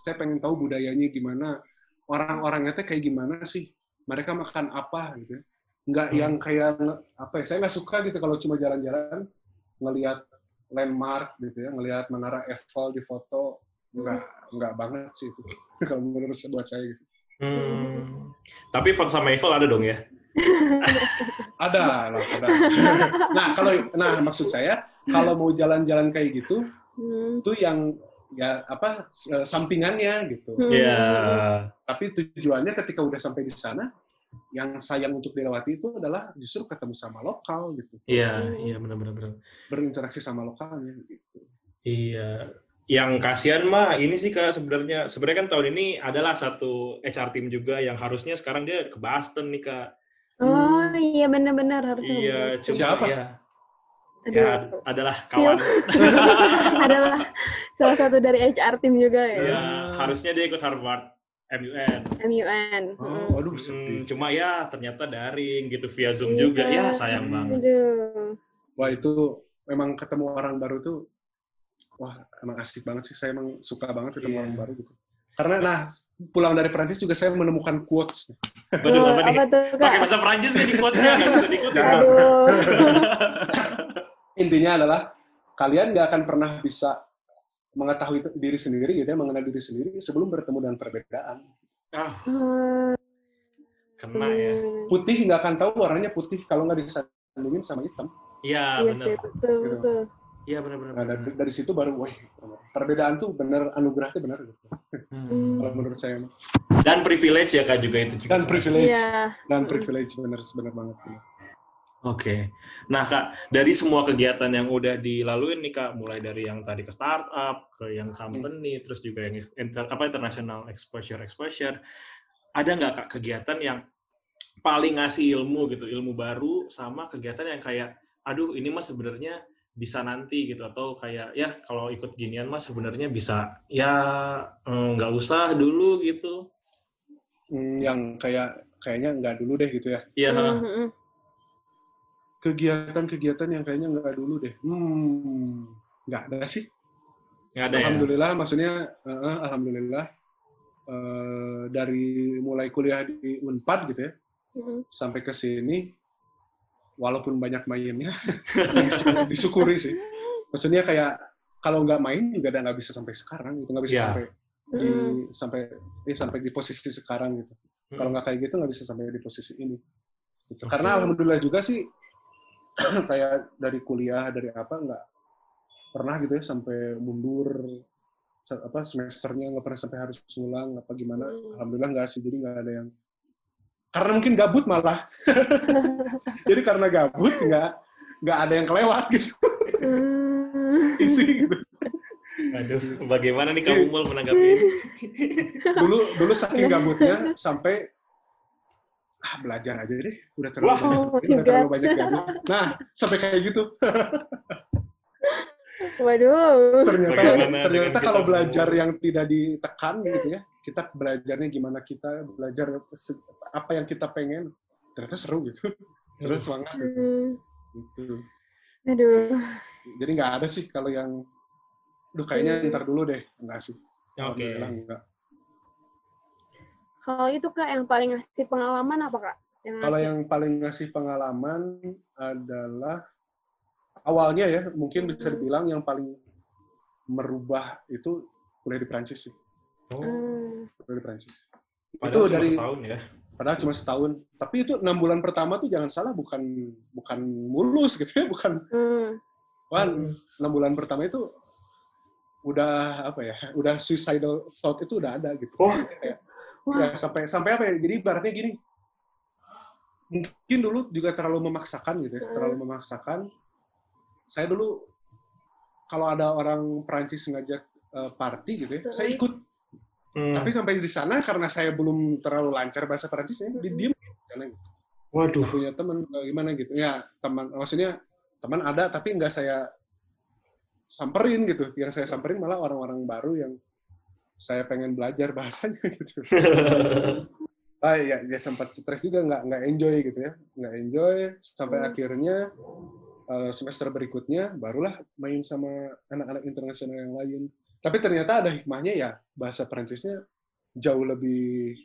saya pengen tahu budayanya gimana orang-orangnya teh kayak gimana sih mereka makan apa gitu ya. nggak Hmm. yang kayak apa ya saya nggak suka gitu kalau cuma jalan-jalan ngelihat landmark gitu ya ngelihat menara Eiffel di foto nggak nggak banget sih itu kalau menurut buat saya gitu Hmm. Tapi foto sama Eiffel ada dong ya? ada lah ada nah kalau nah maksud saya kalau mau jalan-jalan kayak gitu Hmm. itu yang ya apa s- sampingannya gitu Hmm. Iya. tapi tujuannya ketika udah sampai di sana yang sayang untuk dilewati itu adalah justru ketemu sama lokal gitu Iya, iya benar-benar. benar. berinteraksi sama lokalnya gitu Iya. Yang kasihan mah ini sih Kak sebenarnya sebenarnya kan tahun ini adalah satu HR team juga yang harusnya sekarang dia ke Boston nih Kak. Oh iya benar-benar harus Iya, cuma Siapa? ya, Aduh, ya adalah kawan. adalah salah satu dari HR tim juga ya. Iya, harusnya dia ikut Harvard MUN. MUN. oh Hmm. waduh Hmm, sedih cuma ya ternyata daring gitu via Zoom Iya. juga. Ya sayang banget. Aduh. wah itu memang ketemu orang baru tuh wah emang asik banget sih saya emang suka banget ketemu Iya. orang baru gitu karena nah pulang dari Prancis juga saya menemukan quotes Waduh, apa nih? apa tuh Pakai bahasa Prancis nggak di quote-nya? Nggak bisa. Aduh. intinya adalah kalian nggak akan pernah bisa mengetahui diri sendiri gitu ya mengenal diri sendiri sebelum bertemu dengan perbedaan Ah, Hmm. kena ya. putih nggak akan tahu warnanya putih kalau nggak disandingin sama hitam Iya, Iya benar. sih, betul, betul. Iya, benar-benar. nah dari, dari situ baru wah perbedaan tuh bener anugerah tuh bener gitu. Hmm. kalau menurut saya Dan privilege ya Kak juga itu juga. dan privilege Iya. dan privilege bener bener banget bener. Oke. Nah, Kak, dari semua kegiatan yang udah dilaluin nih, Kak, mulai dari yang tadi ke startup, ke yang company, terus juga yang inter, apa international exposure exposure, ada nggak Kak kegiatan yang paling ngasih ilmu gitu, ilmu baru sama kegiatan yang kayak aduh, ini mah sebenarnya bisa nanti gitu atau kayak ya kalau ikut ginian mah sebenarnya bisa ya eh, nggak usah dulu gitu. Hmm, yang kayak kayaknya nggak dulu deh gitu ya Iya, Hmm, hmm, hmm. kegiatan-kegiatan yang kayaknya nggak dulu deh. Hmm, nggak ada sih. Nggak ada ya? Alhamdulillah, maksudnya uh, alhamdulillah uh, dari mulai kuliah di Unpad gitu ya Mm-mm. sampai ke sini, walaupun banyak mainnya, disyukuri sih. Maksudnya kayak kalau nggak main juga ada nggak bisa sampai sekarang gitu, nggak bisa Iya. sampai di Mm. sampai eh, sampai di posisi sekarang gitu. Kalau nggak kayak gitu nggak bisa sampai di posisi ini. Gitu. Oke. Karena alhamdulillah juga sih kayak dari kuliah dari apa nggak pernah gitu ya sampai mundur apa semesternya nggak pernah sampai harus ngulang apa gimana. Hmm. Alhamdulillah nggak sih jadi nggak ada yang karena mungkin gabut malah. jadi karena gabut nggak nggak ada yang kelewat gitu Hmm. isi gitu. Aduh, bagaimana nih kamu mau menanggapi ini? Dulu dulu saking gabutnya sampai ah belajar aja deh udah terlalu Wah. banyak udah terlalu banyak gabut. Nah sampai kayak gitu. Waduh. ternyata Bagaimana ternyata kalau kita belajar yang tidak ditekan gitu ya kita belajarnya gimana kita belajar apa yang kita pengen ternyata seru gitu terus semangat gitu. Hmm. Gitu. Aduh. jadi nggak ada sih kalau yang duh kayaknya Hmm. ntar dulu deh enggak sih Oke. Alhamdulillah enggak Kalau itu kak yang paling ngasih pengalaman apa kak? Yang kalau ngasih- yang paling ngasih pengalaman adalah awalnya ya mungkin bisa Hmm. dibilang yang paling merubah itu kuliah di Prancis sih Oh, Hmm. kuliah di Prancis padahal itu cuma dari setahun ya. padahal cuma setahun tapi itu enam bulan pertama tuh jangan salah bukan bukan mulus gitu ya bukan Hmm. wah enam bulan pertama itu udah apa ya udah suicidal thought itu udah ada gitu Oh. Wah. ya, sampai sampai apa ya jadi ibaratnya gini mungkin dulu juga terlalu memaksakan gitu ya Hmm. terlalu memaksakan saya dulu kalau ada orang Perancis ngajak eh, party gitu ya saya ikut Hmm. tapi sampai di sana karena saya belum terlalu lancar bahasa Perancis saya di diem sana gitu. Waduh. punya teman gimana gitu ya teman maksudnya teman ada tapi nggak saya samperin gitu yang saya samperin malah orang-orang baru yang saya pengen belajar bahasanya gitu ah ya, ya sempat stres juga nggak nggak enjoy gitu ya nggak enjoy sampai Hmm. akhirnya eh, semester berikutnya barulah main sama anak-anak internasional yang lain tapi ternyata ada hikmahnya ya bahasa Perancisnya jauh lebih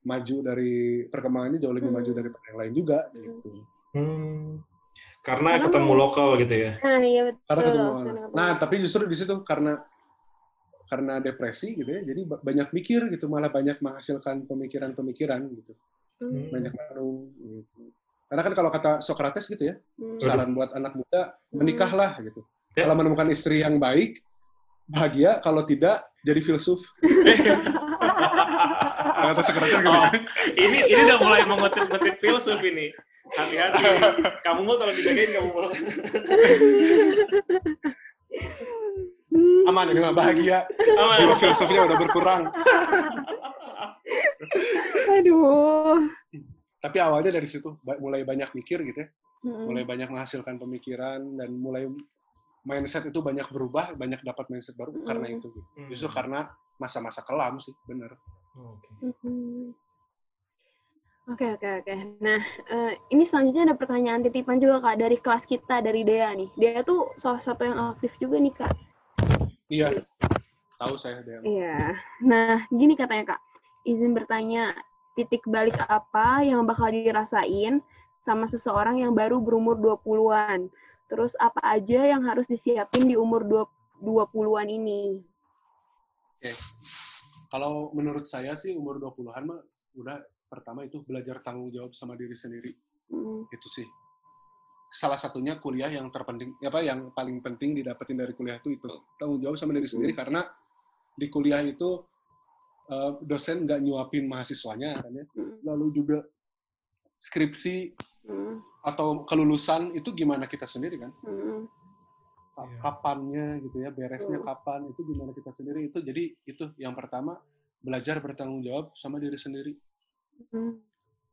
maju dari perkembangannya jauh lebih Hmm. maju dari yang lain juga gitu Hmm. Karena Karena ketemu mau- lokal gitu ya. Nah, iya betul. karena ketemu. Karena. Nah, tapi justru di situ karena karena depresi gitu ya, jadi ba- banyak mikir gitu, malah banyak menghasilkan pemikiran-pemikiran gitu, Hmm. banyak renung gitu. Karena kan kalau kata Socrates gitu ya, Hmm. saran buat anak muda menikahlah gitu. Ya. Kalau menemukan istri yang baik, bahagia. Kalau tidak, jadi filsuf. Kata Socrates gitu. Oh, ini ini udah mulai mengutip-ngutip filsuf ini. Hati-hati. Kamu mau kalau dijagain kamu mau. Hmm. Aman ini mah bahagia. Aman. Jiwa filsufnya udah berkurang. Aduh. Tapi awalnya dari situ mulai banyak mikir gitu ya. Hmm. mulai banyak menghasilkan pemikiran dan mulai mindset itu banyak berubah, banyak dapat mindset baru karena Hmm. itu. Gitu. Justru karena masa-masa kelam sih, bener. Oke. Oke oke oke. Nah eh, ini selanjutnya ada pertanyaan titipan juga kak dari kelas kita dari Dea nih. Dea tuh salah satu yang aktif juga nih kak. Iya, tahu saya Dean. Iya. Nah gini katanya kak, izin bertanya titik balik apa yang bakal dirasain sama seseorang yang baru berumur 20-an. Terus apa aja yang harus disiapin di umur 20-an ini? Kalau menurut saya sih umur 20-an mah udah pertama itu belajar tanggung jawab sama diri sendiri. Hmm. Itu sih. Salah satunya kuliah yang terpenting, apa yang paling penting didapetin dari kuliah itu itu tanggung jawab sama diri sendiri karena di kuliah itu eh, dosen nggak nyuapin mahasiswanya kan ya. Lalu juga skripsi Hmm. atau kelulusan itu gimana kita sendiri kan? Hmm. Iya. Kapannya gitu ya, beresnya Hmm. kapan itu gimana kita sendiri itu jadi itu yang pertama belajar bertanggung jawab sama diri sendiri. Hmm.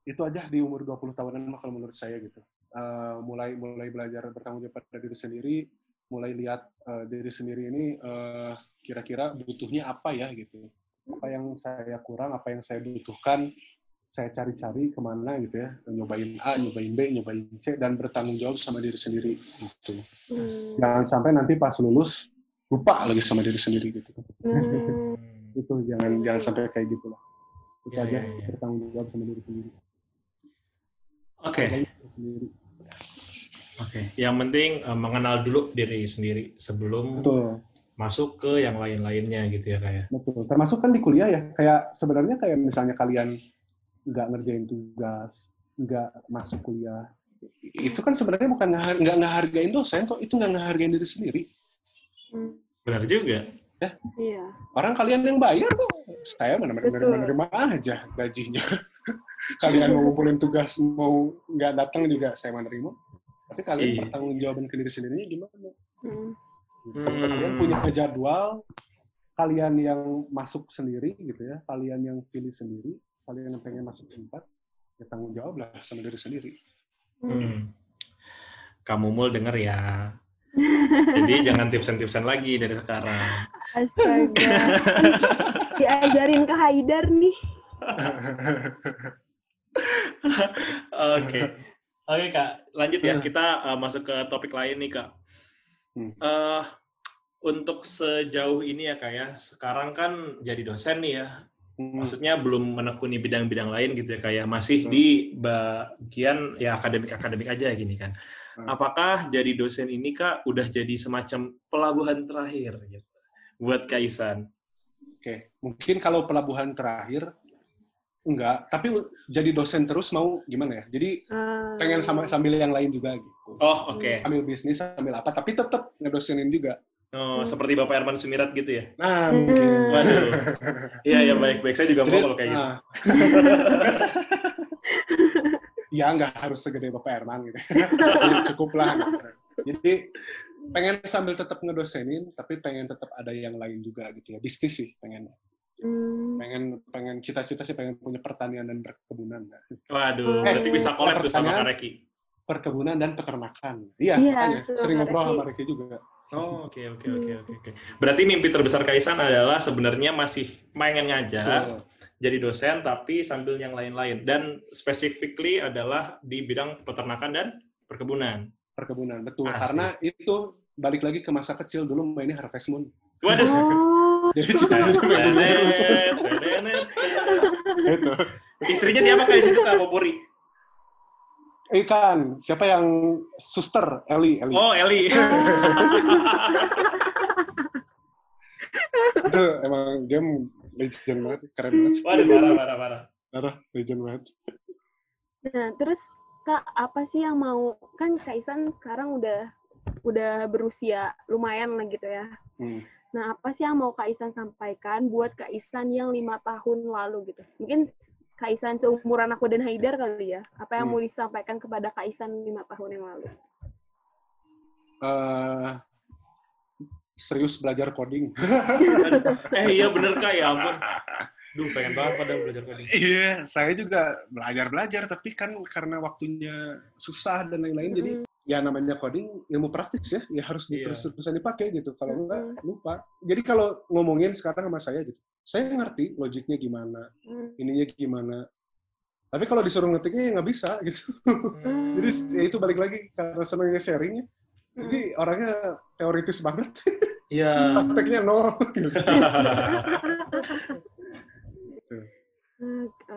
Itu aja di umur 20 tahunan mah kalau menurut saya gitu. Eh, mulai mulai belajar bertanggung jawab pada diri sendiri, mulai lihat eh, diri sendiri ini eh, kira-kira butuhnya apa ya gitu. Apa yang saya kurang, apa yang saya butuhkan saya cari-cari ke mana gitu ya, nyobain A, nyobain B, nyobain C, dan bertanggung jawab sama diri sendiri gitu. Hmm. Jangan sampai nanti pas lulus lupa lagi sama diri sendiri gitu. Hmm. Itu jangan jangan sampai kayak gitu lah. Itu Ya, aja ya, ya. bertanggung jawab sama diri sendiri. Oke, sendiri. oke. Yang penting eh, mengenal dulu diri sendiri sebelum Betul. Masuk ke yang lain-lainnya gitu ya kayak. Betul. Termasuk kan di kuliah ya, kayak sebenarnya kayak misalnya kalian nggak ngerjain tugas, nggak masuk kuliah, itu kan sebenarnya bukan nggak ngehargain dosen kok, itu nggak ngehargain diri sendiri. Hmm. Benar juga. Iya. Orang kalian yang bayar kok, saya mana Betul. menerima, menerima aja gajinya. kalian mau ngumpulin tugas, mau nggak datang juga saya menerima. Tapi kalian Iya. bertanggung jawaban ke diri sendiri gimana? Hmm. Hmm. Kalian punya jadwal, kalian yang masuk sendiri gitu ya, kalian yang pilih sendiri, kalian yang pengen masuk empat, ya tanggung jawab lah sama diri sendiri. Hmm. Kamu mul denger ya. Jadi jangan tipsen-tipsen lagi dari sekarang. Astaga. Diajarin ke Haidar nih. Oke. Oke Kak, lanjut ya. Kita uh, masuk ke topik lain nih Kak. Hmm. Eh, untuk sejauh ini ya Kak ya, sekarang kan jadi dosen nih ya. Hmm. Maksudnya belum menekuni bidang-bidang lain gitu ya Kak ya. Masih Hmm. di bagian ya akademik-akademik aja gini kan. Hmm. Apakah jadi dosen ini Kak udah jadi semacam pelabuhan terakhir gitu buat Kak Isan? Oke, mungkin kalau pelabuhan terakhir enggak, tapi jadi dosen terus mau gimana ya? Jadi Ah. pengen sama sambil yang lain juga gitu. Oh, oke. Sambil bisnis, sambil apa, tapi tetap ngedosenin juga. Oh, Hmm. seperti Bapak Herman Sumirat gitu ya? Nah, Hmm. mungkin. Waduh. Iya, iya baik-baik. Saya juga mau Jadi, kalau kayak gitu. nah. ya nggak harus segede Bapak Herman gitu. Ya, Cukup lah. Gitu. Jadi pengen sambil tetap ngedosenin, tapi pengen tetap ada yang lain juga gitu ya. Bisnis sih pengen. Hmm. Pengen pengen cita-cita sih pengen punya pertanian dan perkebunan. Waduh, Eh, berarti bisa collab tuh sama pertanyaan? Kak Reki. Perkebunan dan peternakan. Iya, Iya, makanya betul, sering ngobrol sama Reki juga. Oh, oke, oke, oke, oke, oke. Berarti mimpi terbesar Kaisan adalah sebenarnya masih pengen ngajar, Betul. jadi dosen, tapi sambil yang lain-lain. Dan specifically adalah di bidang peternakan dan perkebunan. Perkebunan, betul. Asik. Karena itu balik lagi ke masa kecil dulu mainnya Harvest Moon. Waduh. Oh. Jadi cita-cita itu. Istrinya siapa Kak di situ Kak Popuri? Ikan, siapa yang suster? Eli, Eli. Oh, Eli. Itu emang game legend banget, keren banget. Waduh, parah, parah, parah. Parah, legend banget. Nah, terus Kak, apa sih yang mau kan Kak Isan sekarang udah udah berusia lumayan lah gitu ya. Hmm. Nah, apa sih yang mau Kak Isan sampaikan buat Kak Isan yang lima tahun lalu gitu? Mungkin Kak Isan seumuran aku dan Haidar kali ya. Apa yang Hmm. mau disampaikan kepada Kak Isan lima tahun yang lalu? Eh, serius belajar coding. eh iya bener Kak, ya ampun. Duh, pengen banget pada belajar coding. Iya, saya juga belajar-belajar, tapi kan karena waktunya susah dan lain-lain, jadi Mm, ya namanya coding ilmu praktis ya, ya harus Iya. terus-terusan dipakai gitu. Kalau enggak, Mm. lupa. Jadi kalau ngomongin sekarang sama saya gitu, saya ngerti logiknya gimana, mm, ininya gimana. Tapi kalau disuruh ngetiknya ya nggak bisa gitu. Hmm. Jadi ya itu balik lagi karena senangnya sharing ya. Jadi mm. orangnya teoritis banget, Iya. prakteknya nol. gitu.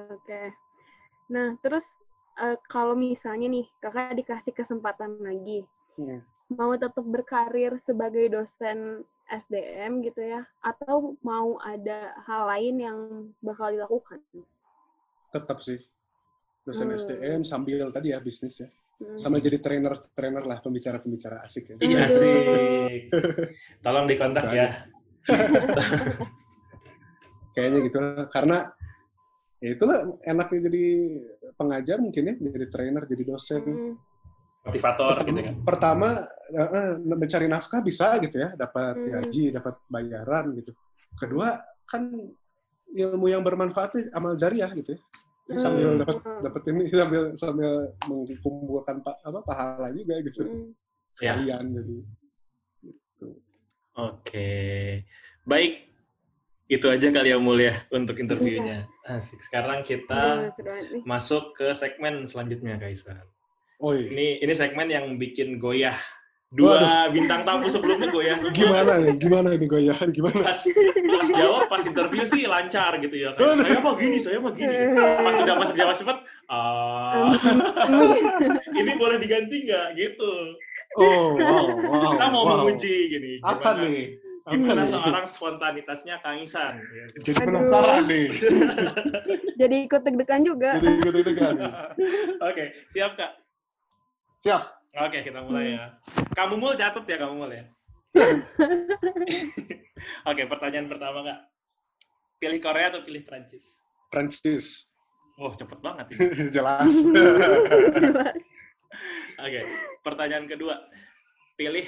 Oke. Nah, terus eh, kalau misalnya nih kakak dikasih kesempatan lagi, Hmm. mau tetap berkarir sebagai dosen SDM gitu ya, atau mau ada hal lain yang bakal dilakukan? Tetap sih dosen Hmm. SDM sambil tadi ya bisnis ya. Hmm. Sama jadi trainer-trainer lah, pembicara-pembicara asik ya. Iya sih. Tolong dikontak ya. Kayaknya gitu. Karena ya itulah enaknya jadi pengajar mungkin ya, jadi trainer, jadi dosen. Hmm. Motivator gitu kan. Pertama mencari nafkah bisa gitu ya, dapat Hmm. gaji, dapat bayaran gitu. Kedua kan ilmu yang bermanfaat nih, amal jariah gitu ya. Jadi sambil Hmm. dapat dapat ini sambil sambil mengumpulkan pa, apa pahala juga gitu. Hmm. Sekalian jadi. Oke. Baik. Itu aja kali ya mulia untuk interviewnya. Asik. Sekarang kita nih. masuk ke segmen selanjutnya, Kaisan. Oh iya. Ini ini segmen yang bikin goyah. Dua bintang tamu sebelumnya goyah. semua. Gimana nih? Gimana nih goyahan? Gimana? Pas, pas jawab, pas interview sih lancar gitu ya. Kayak, Waduh. saya mah gini, saya mah gini. Pas sudah masuk jawab cepat, ah, ini boleh diganti nggak? Gitu. Oh, wow, wow. Kita mau wow. menguji gini. Apa nih? Gimana nih? seorang spontanitasnya Kang Isan? Jadi penasaran nih. Jadi ikut deg-degan juga. Jadi ikut-ikutan. Oke, siap Kak? Siap. Oke, kita mulai ya. Kamu mul catat ya, kamu mul ya. Oke, pertanyaan pertama Kak. Pilih Korea atau pilih Prancis? Prancis. Oh, cepet banget ini. Jelas. Oke, pertanyaan kedua. Pilih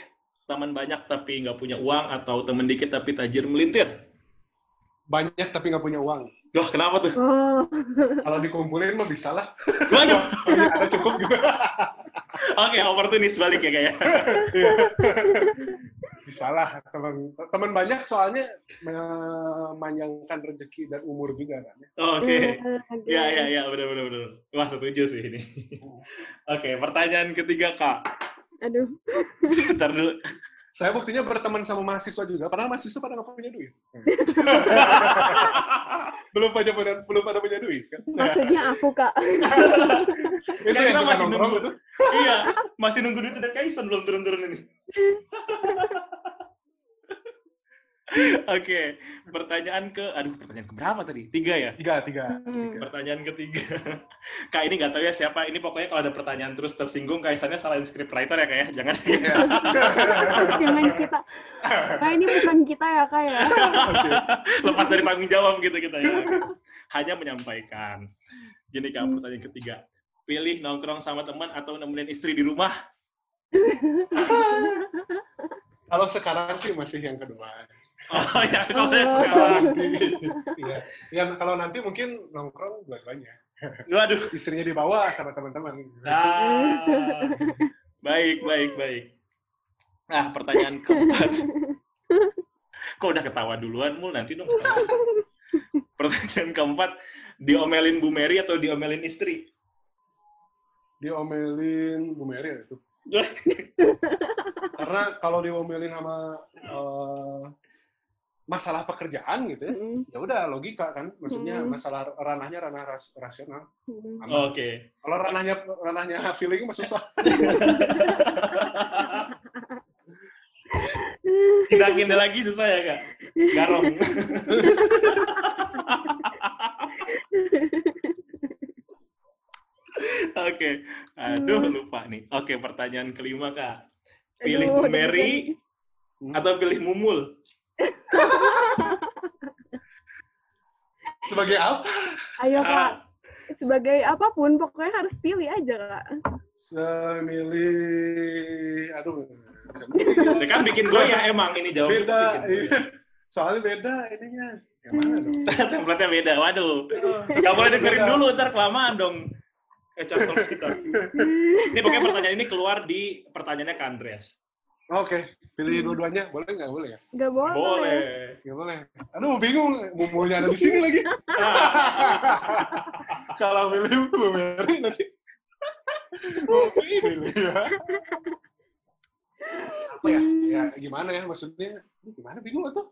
teman banyak tapi nggak punya uang atau teman dikit tapi tajir melintir? Banyak tapi nggak punya uang. Loh, kenapa tuh? Oh, Kalau dikumpulin mah bisa lah. Waduh. Iya, ada cukup gitu. Oke, oportunis balik ya kayak. Iya. bisa lah. Teman teman banyak soalnya memanjangkan rezeki dan umur juga kan. Oke. oke. Ya, ya, ya, benar, benar, benar. Wah, setuju sih ini. Oke, pertanyaan ketiga, Kak. Aduh. Ntar dulu. Saya buktinya berteman sama mahasiswa juga, padahal mahasiswa pada nggak punya duit. belum pada punya belum pada punya duit kan? Maksudnya aku, Kak. Itu yang kita suka masih nunggu. itu. iya, masih nunggu duit dari Kaisen belum turun-turun ini. Oke, pertanyaan ke, aduh pertanyaan ke berapa tadi? Tiga ya? Tiga, tiga. Hmm. Pertanyaan ketiga. Kak ini nggak tahu ya siapa. Ini pokoknya kalau ada pertanyaan terus tersinggung, Kaisannya salahin scriptwriter ya kak ya. Jangan. Iya. Jangan kita. Nah, ini bukan kita ya, Kak ya. Oke. Lepas dari tanggung jawab gitu kita ya. Hanya menyampaikan. Gini kak, pertanyaan ketiga. Pilih nongkrong sama teman atau nemenin istri di rumah? Kalau sekarang sih masih yang kedua. Oh ya, kalau Oh. Nanti, iya. Ya, kalau nanti mungkin nongkrong dua-duanya. Waduh. Istrinya dibawa sama teman-teman. Ah, baik, baik, baik. Nah, pertanyaan keempat. Kok udah ketawa duluan, Mul? Nanti dong. ketawa. Pertanyaan keempat, diomelin Bu Mary atau diomelin istri? Diomelin Bu Mary ya itu. Karena kalau diomelin sama eh, masalah pekerjaan gitu ya, Hmm, ya udah logika kan. Maksudnya Hmm. masalah ranahnya ranah ras- rasional. hmm. Aman. Oke. Kalau ranahnya ranahnya feeling mah susah. Tindakinnya lagi susah ya, Kak? Garong. Oke. Aduh, lupa nih. Oke, pertanyaan kelima, Kak. Pilih Aduh, Mary atau pilih Mumul? Sebagai apa? Ayo, Kak. Ah, Sebagai apa pun, pokoknya harus pilih aja, Kak. Semilih, aduh. ya kan bikin goyah emang ini jawabnya. Beda, bikin goyah. iya. soalnya beda ininya. Yang mana dong? Template-nya beda. Waduh. Gak boleh dengerin dulu, ntar kelamaan dong. Talks kita. Ini pokoknya pertanyaan ini keluar di pertanyaannya ke Andreas. Oke, pilih dua-duanya. Boleh nggak? Boleh ya? Nggak boleh. Boleh. Nggak boleh. Aduh, bingung. Mumunya ada di sini lagi. Kalau pilih Bu Mary nanti. Oh, ini ya. Apa ya? Ya gimana ya maksudnya? Gimana bingung tuh?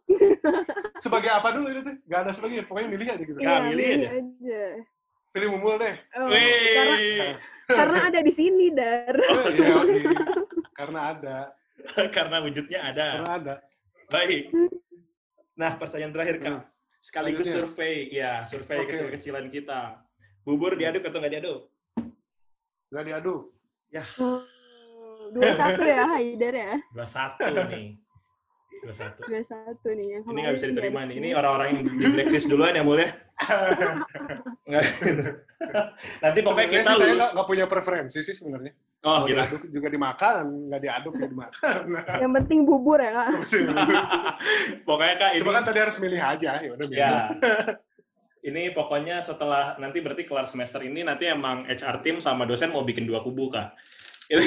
Sebagai apa dulu itu tuh? Gak ada sebagai, pokoknya milih aja gitu. Ya, Iya, milih aja. aja. Pilih mumul deh. Oh, karena, Wih. karena ada di sini, Dar. Oh, iya, oke. Karena ada. Karena wujudnya ada. Karena ada. Baik. Nah, pertanyaan terakhir, Kak. Hmm. Sekaligus Selanjutnya. survei. Ya, survei Oke. kecil-kecilan kita. Bubur diaduk atau nggak diaduk? Gak diadu. Oh, Dua satu ya, Haidar ya. 21 nih. 21. Dua satu nih. Yang Ini nggak bisa diterima dari nih. Ini orang-orang yang di blacklist duluan ya, boleh? Nanti pokoknya kita sih lulus. nggak nggak punya preferensi sih sebenarnya. Oh, gitu. diaduk juga dimakan, nggak diaduk juga dimakan. Yang penting bubur ya, Kak. pokoknya Kak, ini Cuma kan tadi harus milih aja, ya udah milih. Ya. Ini pokoknya setelah nanti berarti kelar semester ini nanti emang HR team sama dosen mau bikin dua kubu kak. Itu-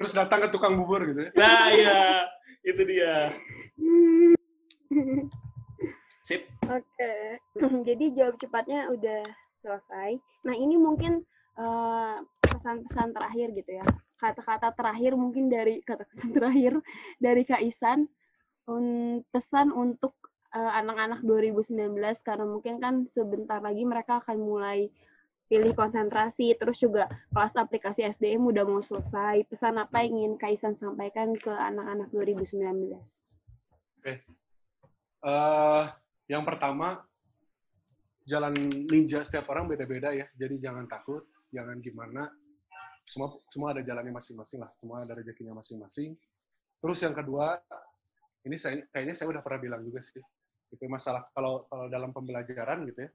Terus datang ke tukang bubur gitu ya. nah iya itu dia. Sip. Oke, jadi jawab cepatnya udah selesai. Nah ini mungkin eh, pesan-pesan terakhir gitu ya, kata-kata terakhir mungkin dari kata-kata terakhir dari Kak Isan, un- pesan untuk eh, anak-anak 2019 karena mungkin kan sebentar lagi mereka akan mulai pilih konsentrasi, terus juga kelas aplikasi SDM udah mau selesai. Pesan apa yang ingin Kak Isan sampaikan ke anak-anak 2019? Eh, yang pertama, jalan ninja setiap orang beda-beda ya. Jadi jangan takut, jangan gimana. Semua semua ada jalannya masing-masing lah. Semua ada rezekinya masing-masing. Terus yang kedua, ini saya kayaknya saya udah pernah bilang juga sih. Itu masalah kalau kalau dalam pembelajaran gitu ya.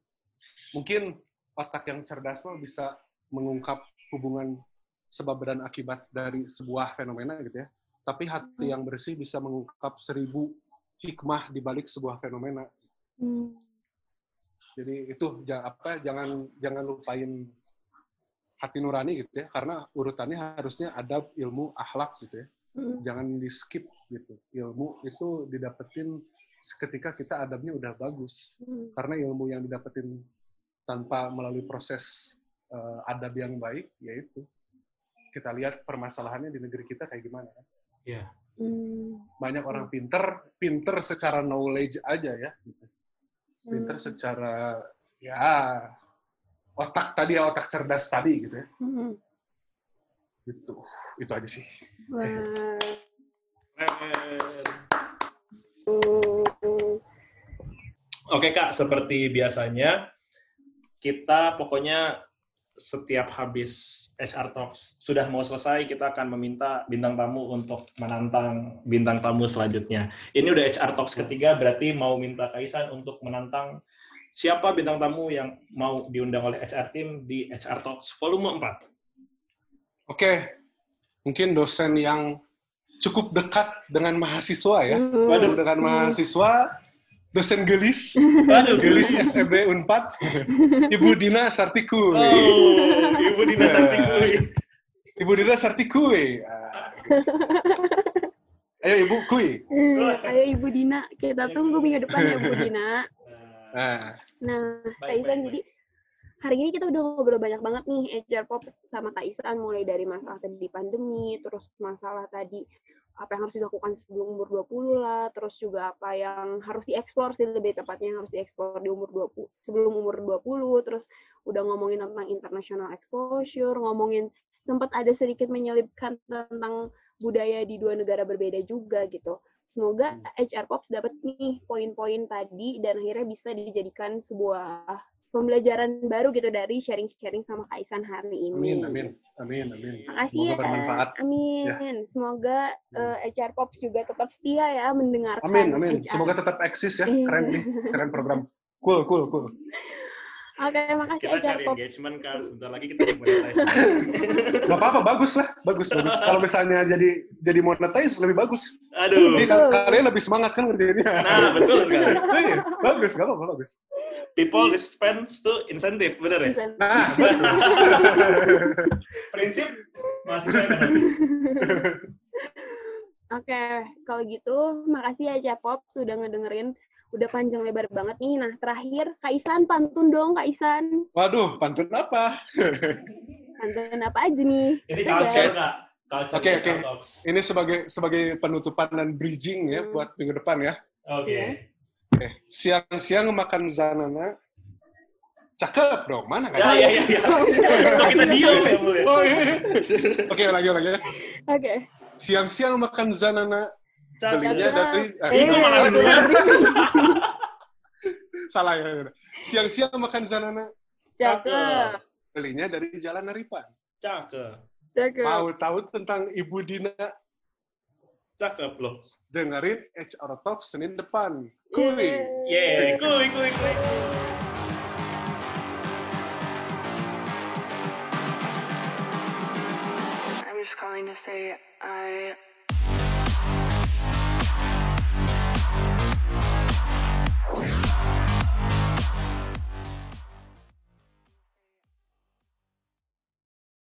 Mungkin otak yang cerdas mah bisa mengungkap hubungan sebab dan akibat dari sebuah fenomena gitu ya. Tapi hati yang bersih bisa mengungkap seribu hikmah di balik sebuah fenomena. Hmm. Jadi itu apa jangan jangan lupain hati nurani gitu ya karena urutannya harusnya adab, ilmu, akhlak gitu ya. Hmm. Jangan di skip gitu. Ilmu itu didapetin ketika kita adabnya udah bagus. Hmm. Karena ilmu yang didapetin tanpa melalui proses eh, adab yang baik yaitu kita lihat permasalahannya di negeri kita kayak gimana. kan. Iya. Hmm. Banyak orang pinter, pinter secara knowledge aja ya. Gitu. Pinter secara ya otak tadi ya otak cerdas tadi gitu ya. Hmm. Gitu. Itu aja sih. Oke kak, seperti biasanya kita pokoknya setiap habis HR Talks sudah mau selesai, kita akan meminta bintang tamu untuk menantang bintang tamu selanjutnya. Ini udah HR Talks ketiga, berarti mau minta Kaisan untuk menantang siapa bintang tamu yang mau diundang oleh HR Team di HR Talks volume 4. Oke. Mungkin dosen yang cukup dekat dengan mahasiswa ya. Hmm. Waduh, dengan mahasiswa, dosen gelis, Waduh, gelis SEB Unpad, Ibu Dina Sartiku. Oh, Ibu Dina Santikui. Ibu Dina Sartikui. Ah. Ayo Ibu Kui. Hmm, Ayo Ibu Dina, kita tunggu minggu depan ya Bu Dina. Nah, Nah, Kak Baik, Isan, baik, jadi hari ini kita udah ngobrol banyak banget nih HR Pop sama Kak Isan, mulai dari masalah tadi pandemi, terus masalah tadi apa yang harus dilakukan sebelum umur 20 lah, terus juga apa yang harus dieksplor sih lebih tepatnya yang harus dieksplor di umur 20, sebelum umur 20, terus udah ngomongin tentang international exposure, ngomongin sempat ada sedikit menyelipkan tentang budaya di dua negara berbeda juga gitu. Semoga HR Pops dapat nih poin-poin tadi dan akhirnya bisa dijadikan sebuah pembelajaran baru gitu dari sharing-sharing sama Kaisan hari ini. amin, amin, amin, amin. Makasih Semoga ya. bermanfaat. Amin. Semoga eh, HR Pops juga tetap setia ya mendengarkan. Amin, amin. HR. Semoga tetap eksis ya. Iya. Keren nih, keren program. Cool, cool, cool. Oke, makasih Kita cari Pops. engagement kan, sebentar lagi kita monetize. Gak apa-apa, bagus lah. Bagus, bagus. Kalau misalnya jadi jadi monetize, lebih bagus. Aduh. Jadi kan kalian lebih semangat kan ngerjainnya. Nah, betul sekali. Iya, bagus, gak apa-apa, bagus. People dispense to incentive, bener ya? Nah, betul. Prinsip ada. Oke, kalau gitu makasih ya Pop sudah ngedengerin. Udah panjang lebar banget nih. Nah, terakhir Kak Isan pantun dong, Kak Isan. Waduh, pantun apa? Pantun apa aja nih? Ini culture, Kak. Oke, oke. Ini sebagai sebagai penutupan dan bridging ya Hmm. buat minggu depan ya. Oke. Iya. Eh, siang-siang makan zanana. Cakep dong, mana Ya, kan? ya, ya, ya. Kok kita diam ya, ya? Oh, iya. Oke, lagi lagi ya. Oke. Siang-siang makan zanana. Belinya dari ah, Itu malah itu duluan. salah ya. Siang-siang makan zanana. Cakep. Belinya dari Jalan Naripan. Cakep. Cakep. Mau tahu tentang Ibu Dina? Cakep loh. Dengerin HR Talk Senin depan. Kuy. Yeay, kuy, kuy, kuy. I'm just calling to say I